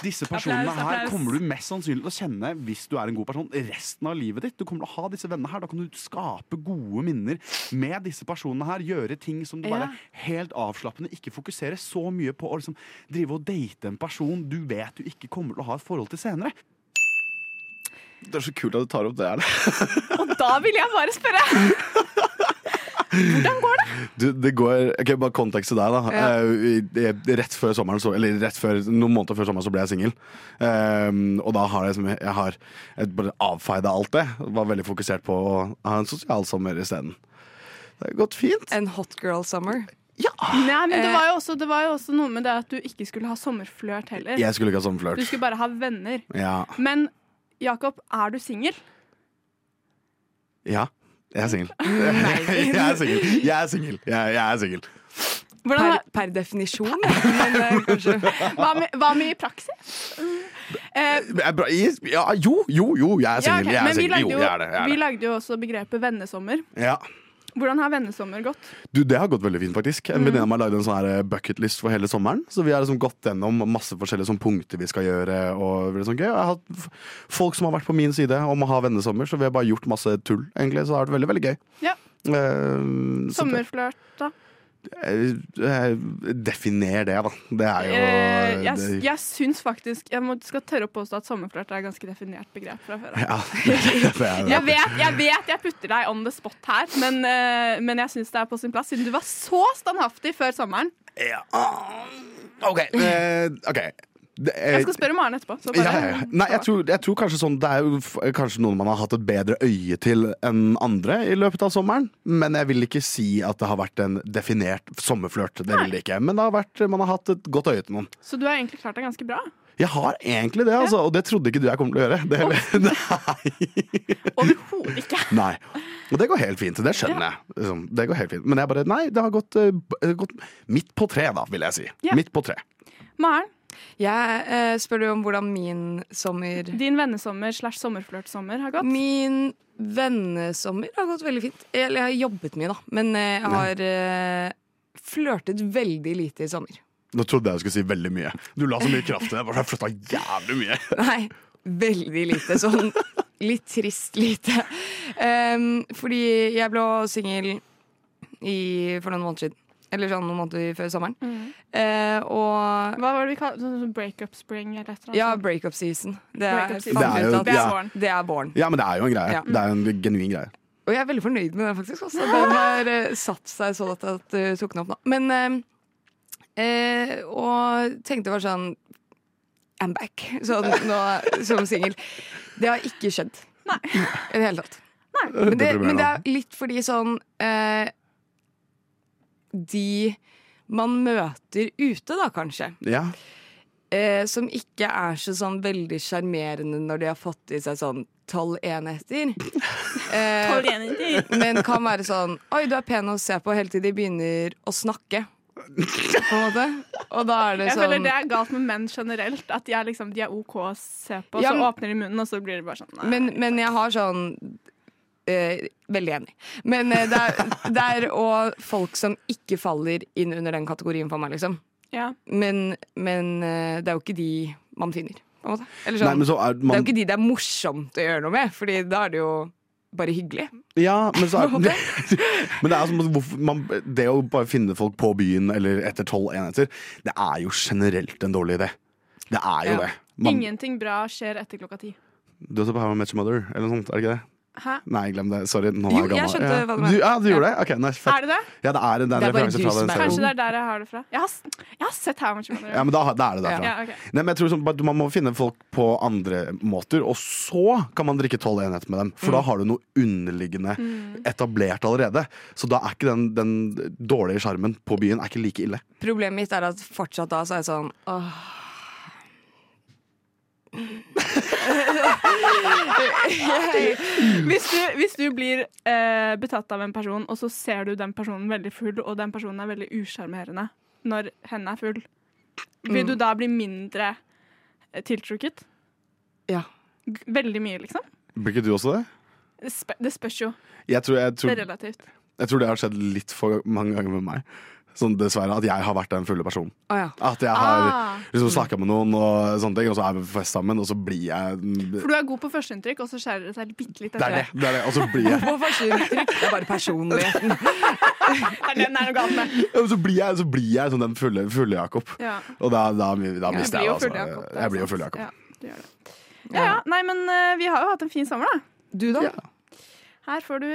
Disse personene Applaus, her applaus. kommer du mest sannsynlig til å kjenne hvis du er en god person resten av livet ditt. Du kommer til å ha disse vennene her. Da kan du skape gode minner med disse personene her. Gjøre ting som du bare Ja. helt avslappende ikke fokuserer så mye på å liksom drive og date en person du vet du ikke kommer til å ha et forhold til senere. Det er så kult at du tar opp det her. Og da vil jeg bare spørre! Hvordan går det? Du, det går, ok, Bare kontekst til deg. da Ja. uh, Rett før sommeren, så, eller rett før, noen måneder før sommeren så ble jeg singel. Um, og da har jeg, jeg, har, jeg bare avfeida alt det. Var veldig fokusert på å ha en sosial sommer isteden. Det har gått fint. En hot girl summer. Nei, men det Eh, var, jo også, det var jo også noe med det at du ikke skulle ha sommerflørt heller. Jeg skulle ikke ha sommerflørt. Du skulle bare ha venner. Ja. Men Jakob, er du singel? ja. Jeg er singel. jeg er singel. Jeg er singel. Jeg, er singel. Per, per definisjon, men eh, kanskje Hva med, hva med i praksis? I- Ja, jo, jo, jo, jeg er singel. Ja, er men vi lagde Jo, jo, jeg er det. Jeg er det. lagde jo også begrepet vennesommer. Ja. Hvordan har vennesommer gått? Du, Det har gått veldig fint, faktisk. En Mm. venninne av meg lagde en sånn her bucketlist for hele sommeren. Så vi har liksom gått gjennom masse forskjellige sånn punkter vi skal gjøre. Og det sånn gøy. Jeg har hatt folk som har vært på min side om å ha vennesommer, så vi har bare gjort masse tull, egentlig. Så det har vært veldig, veldig gøy. Ja. Eh, Sommerflørt, da? Eh, eh, Definer det, da. Det er jo Eh, jeg, det, jeg syns faktisk Jeg må, skal tørre å påstå at sommerflørt er et ganske definert begrep fra før av. ja, Jeg vet, jeg vet jeg putter deg on the spot her, men, men jeg syns det er på sin plass, siden du var så standhaftig før sommeren. Ja. OK. eh, ok. Det eh, Jeg skal spørre Maren etterpå. Så bare, ja, ja. Nei, jeg tror, jeg tror kanskje sånn Det er jo kanskje noen man har hatt et bedre øye til enn andre i løpet av sommeren. Men jeg vil ikke si at det har vært en definert sommerflørt. Det vil det ikke. Men det har vært, man har hatt et godt øye til noen. Så du har egentlig klart deg ganske bra? Jeg har egentlig det, altså, og det trodde ikke du jeg kom til å gjøre. Det, Overhodet ikke. nei. Og det går helt fint. Det skjønner jeg. Liksom, det går helt fint. Men jeg bare Nei, det har gått, eh, gått midt på tre, da, vil jeg si. Ja. Midt på tre. Maren, Jeg eh, spør du om hvordan min sommer din vennesommer slash sommerflørtsommer har gått? Min vennesommer har gått veldig fint. Eller jeg har jobbet mye, da. Men eh, jeg har eh, flørtet veldig lite i sommer. Nå trodde jeg jeg skulle si veldig mye. Du la så mye kraft i det. Bare flytta jævlig mye. Nei, veldig lite. Sånn litt trist lite. Um, fordi jeg ble singel for noen måneder siden. Eller sånn noen måneder før sommeren. Eh, og Hva var det vi kalte sånn breakup spring eller et eller annet? Ja, breakup season. Det er, break season. Det er jo- det er, ja. Det er våren. Ja, men det er jo en greie. Ja. Det er jo en genuin greie. Og jeg er veldig fornøyd med den, faktisk. Også. Den har eh, satt seg sånn at jeg tok den opp nå. Men eh, eh, Og tenkte bare sånn I'm back. Sånn nå som singel. Det har ikke skjedd. Nei. I det hele tatt. Men det, men det er litt fordi sånn eh, De man møter ute, da, kanskje. Ja. Eh, som ikke er så sånn veldig sjarmerende når de har fått i seg sånn tolv enheter. Eh, enheter. men kan være sånn Oi, du er pen å se på helt til de begynner å snakke. På en måte. Og da er det Jeg sånn føler det er galt med menn generelt. At de er, liksom, de er OK å se på, Ja, så åpner de munnen, og så blir det bare sånn nei. Men, men jeg har sånn eh, Veldig enig. Men eh, det, er, det er og folk som ikke faller inn under den kategorien for meg, liksom. Ja. Men, men eh, det er jo ikke de man finner. På en måte. Eller Nei, sånn, men så er Det er jo ikke de det er morsomt å gjøre noe med, Fordi da er det jo bare hyggelig. Ja, men så er Men det er som hvorfor man, Det å bare finne folk på byen eller etter tolv enheter, det er jo generelt en dårlig idé. Det er jo Ja. det. Man, Ingenting bra skjer etter klokka ti. du har sett på How I Met Your Mother, eller noe sånt? Er det ikke det? Hæ? Nei, glem det. Sorry. Nå er jeg gammel. jeg skjønte ja. hva du mente. ja, du gjorde Ja. det? Ok, nei, fett. Er det det? Ja, det er, det er en Det er bare referanse fra den juice serien. Kanskje det er der jeg har det fra. Jeg har, jeg har sett How Much You Ja, men da, da er det derfra. Ja, okay. Nei, men jeg tror sånn, Man må finne folk på andre måter, og så kan man drikke tolv enheter med dem. For Mm. da har du noe underliggende Mm. etablert allerede. Så da er ikke den, den dårlige sjarmen på byen er ikke like ille. Problemet mitt er at fortsatt da så er jeg sånn åh. hvis, du, hvis du blir eh, betatt av en person, og så ser du den personen veldig full, og den personen er veldig usjarmerende når henne er full, vil Mm. du da bli mindre eh, tiltrukket? Ja. Veldig mye, liksom? Blir ikke du også det? Det, sp det spørs jo. Jeg tror, jeg, Det er relativt. jeg tror det har skjedd litt for mange ganger med meg. Sånn dessverre At jeg har vært den fulle personen. Oh, ja. At jeg har Ah. liksom snakka med noen, og sånne ting og så er vi på fest sammen, og så blir jeg For du er god på førsteinntrykk, og så skjærer det seg bitte litt Det er det. det, er det. Og så blir jeg På førsteinntrykk. Det er bare personligheten. Det er den er noe galt med. Ja, så blir jeg, så blir jeg sånn den fulle, fulle Jakob. Ja. Og da, da, da mister jeg altså. Jakob, det er Jeg blir jo fulle full Jakob. Ja, du gjør det. Ja, ja. Nei, men eh, vi har jo hatt en fin sommer, da. Du, da? Her får du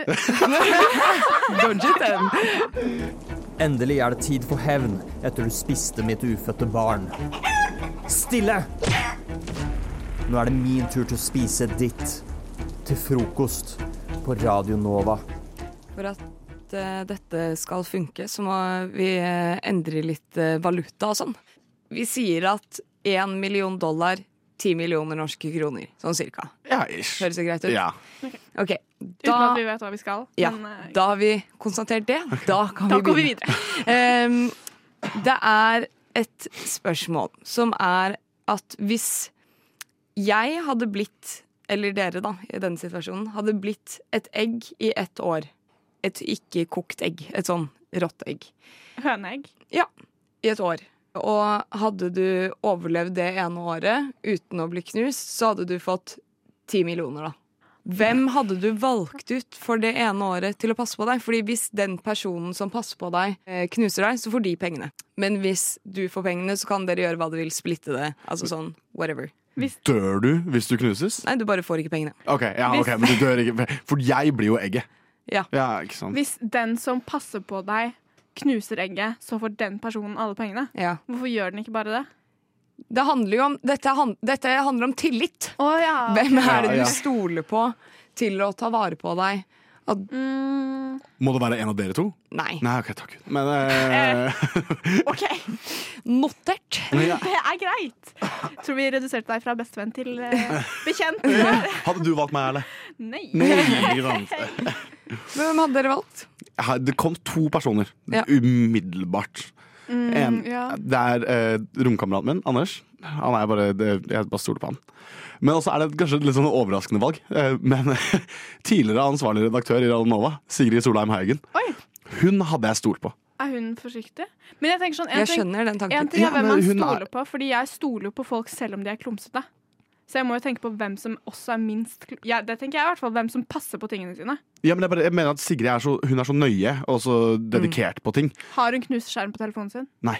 Endelig er det tid for hevn etter du spiste mitt ufødte barn. Stille! Nå er det min tur til å spise ditt. Til frokost på Radio Nova. For at uh, dette skal funke, så må vi uh, endre litt uh, valuta og sånn. Vi sier at én million dollar, ti millioner norske kroner. Sånn cirka. Høres det greit ut? Ja. Ok, Uten at vi vet hva vi skal. Ja, Men uh, da har vi konstatert det. Da kan Da vi går vi videre. um, det er et spørsmål som er at hvis jeg hadde blitt, eller dere da, i denne situasjonen, hadde blitt et egg i ett år Et ikke kokt egg. Et sånn rått egg. høneegg. Ja, i et år. Og hadde du overlevd det ene året uten å bli knust, så hadde du fått ti millioner, da. Hvem hadde du valgt ut for det ene året til å passe på deg? Fordi hvis den personen som passer på deg, eh, knuser deg, så får de pengene. Men hvis du får pengene, så kan dere gjøre hva dere vil, splitte det. Altså sånn whatever. Dør du hvis du knuses? Nei, du bare får ikke pengene. Ok, ja, Hvis- ok, men du dør ikke. For jeg blir jo egget. Ja. Ja, ikke sant? Hvis den som passer på deg, knuser egget, så får den personen alle pengene. Ja. Hvorfor gjør den ikke bare det? Det handler jo om, dette, han- dette handler om tillit. ja. Hvem er det du ja. stoler på til å ta vare på deg? At, Må det være en av dere to? Nei. Nei, ok, takk. Men eh, Notert. Ja. Det er greit. Tror vi reduserte deg fra bestevenn til eh, bekjent. Hadde du valgt meg, eller? Nei. Nei, sant. Hvem hadde dere valgt? Det kom to personer Ja. umiddelbart. Mm, en, ja. Det er eh, romkameraten min, Anders. Han er bare, det, jeg bare stoler på han. Men også er det kanskje et litt sånn overraskende valg. Eh, men tidligere ansvarlig redaktør i Radionova, Sigrid Solheim Haugen, hun hadde jeg stolt på. Er hun forsiktig? Men jeg tenker sånn, en Jeg ting, skjønner den tanken. En ting Ja, er hvem man er- stoler på, fordi jeg stoler på folk selv om de er klumsete. Så jeg må jo tenke på hvem som også er minst ja, Det tenker jeg i hvert fall, hvem som passer på tingene sine. Ja, men jeg, bare, jeg mener at Sigrid er så, hun er så nøye og så dedikert på ting. Har hun knust skjerm på telefonen sin? Nei.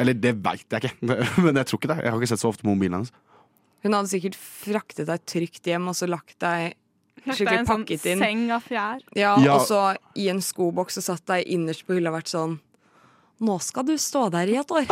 Eller det veit jeg ikke, men jeg tror ikke det. Jeg har ikke sett så ofte på mobilen hennes. Hun hadde sikkert fraktet deg trygt hjem og så lagt deg skikkelig Lagt deg i en sånn seng av fjær. Ja, Ja. Og så i en skoboks og satt deg innerst på hylla og vært sånn Nå skal du stå der i et år.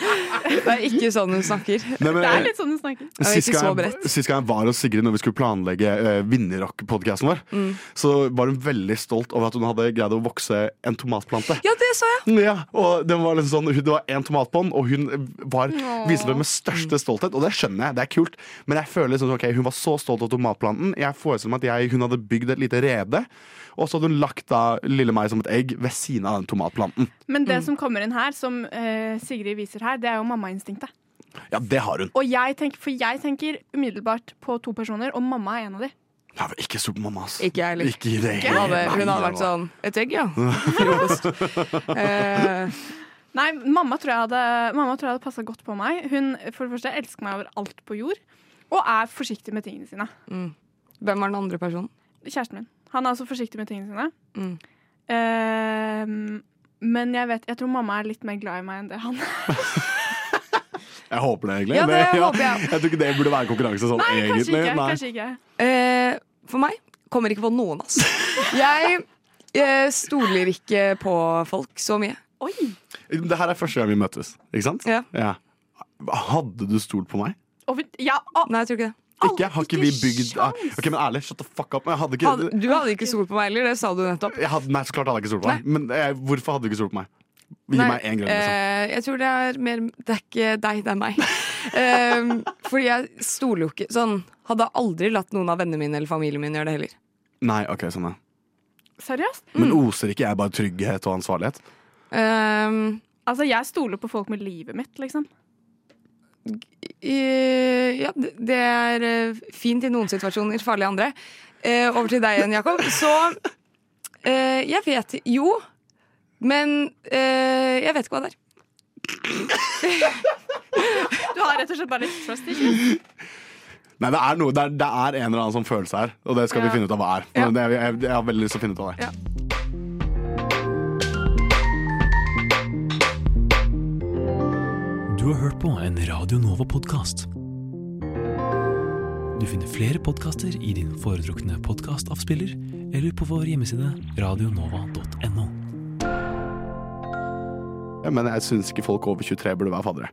Det er ikke sånn hun snakker. Nei, men- Det er litt sånn hun snakker. Er Sist gang, sist gang jeg var hos Sigrid når vi skulle planlegge uh, Vinnerrock-podkasten vår, Mm. så var hun veldig stolt over at hun hadde greid å vokse en tomatplante. Ja, det så jeg. Ja, og det var liksom sånn, Det var én tomat på den, og hun var, viste det med største stolthet. Og det skjønner jeg, det er kult, men jeg føler liksom, ok, hun var så stolt av tomatplanten. Jeg forestiller meg at jeg, hun hadde bygd et lite rede, og så hadde hun lagt da lille meg som et egg ved siden av den tomatplanten. Men Mm. det som kommer inn her, som uh, Sigrid viser her, det er jo mammainstinktet. Ja, det har hun. Og jeg tenker, for jeg tenker umiddelbart på to personer, og mamma er en av de. Jeg har ikke supermamma, ass. Ikke jeg heller. Ikke i det Hun hadde, hun hadde vært sånn Et egg, ja. Eh, Nei, mamma tror jeg hadde, mamma tror jeg hadde passa godt på meg. Hun for det første elsker meg over alt på jord, og er forsiktig med tingene sine. mm. Hvem er den andre personen? Kjæresten min. Han er også forsiktig med tingene sine. Mm. Uh, men jeg vet, jeg tror mamma er litt mer glad i meg enn det han er. Jeg håper det, egentlig. Ja, det Men, håper jeg. jeg tror ikke det burde være konkurranse sånn, Nei, kanskje ikke. Nei. Kanskje ikke. Uh, for meg kommer ikke på noen, altså. Jeg eh, stoler ikke på folk så mye. Oi! Det her er første gang vi møtes, ikke sant? Ja. Hadde du stolt på meg? Og ja, å, Nei, jeg tror ikke det. Ikke? Har ikke vi bygd ah, Ok, men ærlig, shut the fuck up. Hadde ikke Hadde, du hadde ikke stol på meg heller, det sa du nettopp. hadde, Nei, så klart hadde jeg ikke stol på deg. Men jeg, hvorfor hadde du ikke stol på meg? Gi Nei, meg én grunn. Liksom. eh, jeg tror det er mer Det er ikke deg, det er meg. Eh, fordi jeg stoler jo ikke sånn Hadde aldri latt noen av vennene mine eller familien min gjøre det heller. Nei, ok, sånn ja. seriøst? Men oser ikke jeg bare trygghet og ansvarlighet? Eh, Altså, jeg stoler på folk med livet mitt, liksom. Eh, ja, det- er eh, fint i noen situasjoner, farlig i andre. Eh, over til deg igjen, Jakob. Så eh, jeg vet Jo, men eh, jeg vet ikke hva det er. Du har rett og slett bare litt trust issues. Nei, det er, noe, det, er, det er en eller annen sånn følelse her, og det skal Ja. vi finne ut av hva er. Ja. Det, jeg, jeg har veldig lyst til å finne ut av det. Du har hørt på en Radio Nova-podkast. Du finner flere podkaster i din foretrukne podkastavspiller eller på vår hjemmeside radionova.no. Men jeg syns ikke folk over 23 burde være faddere.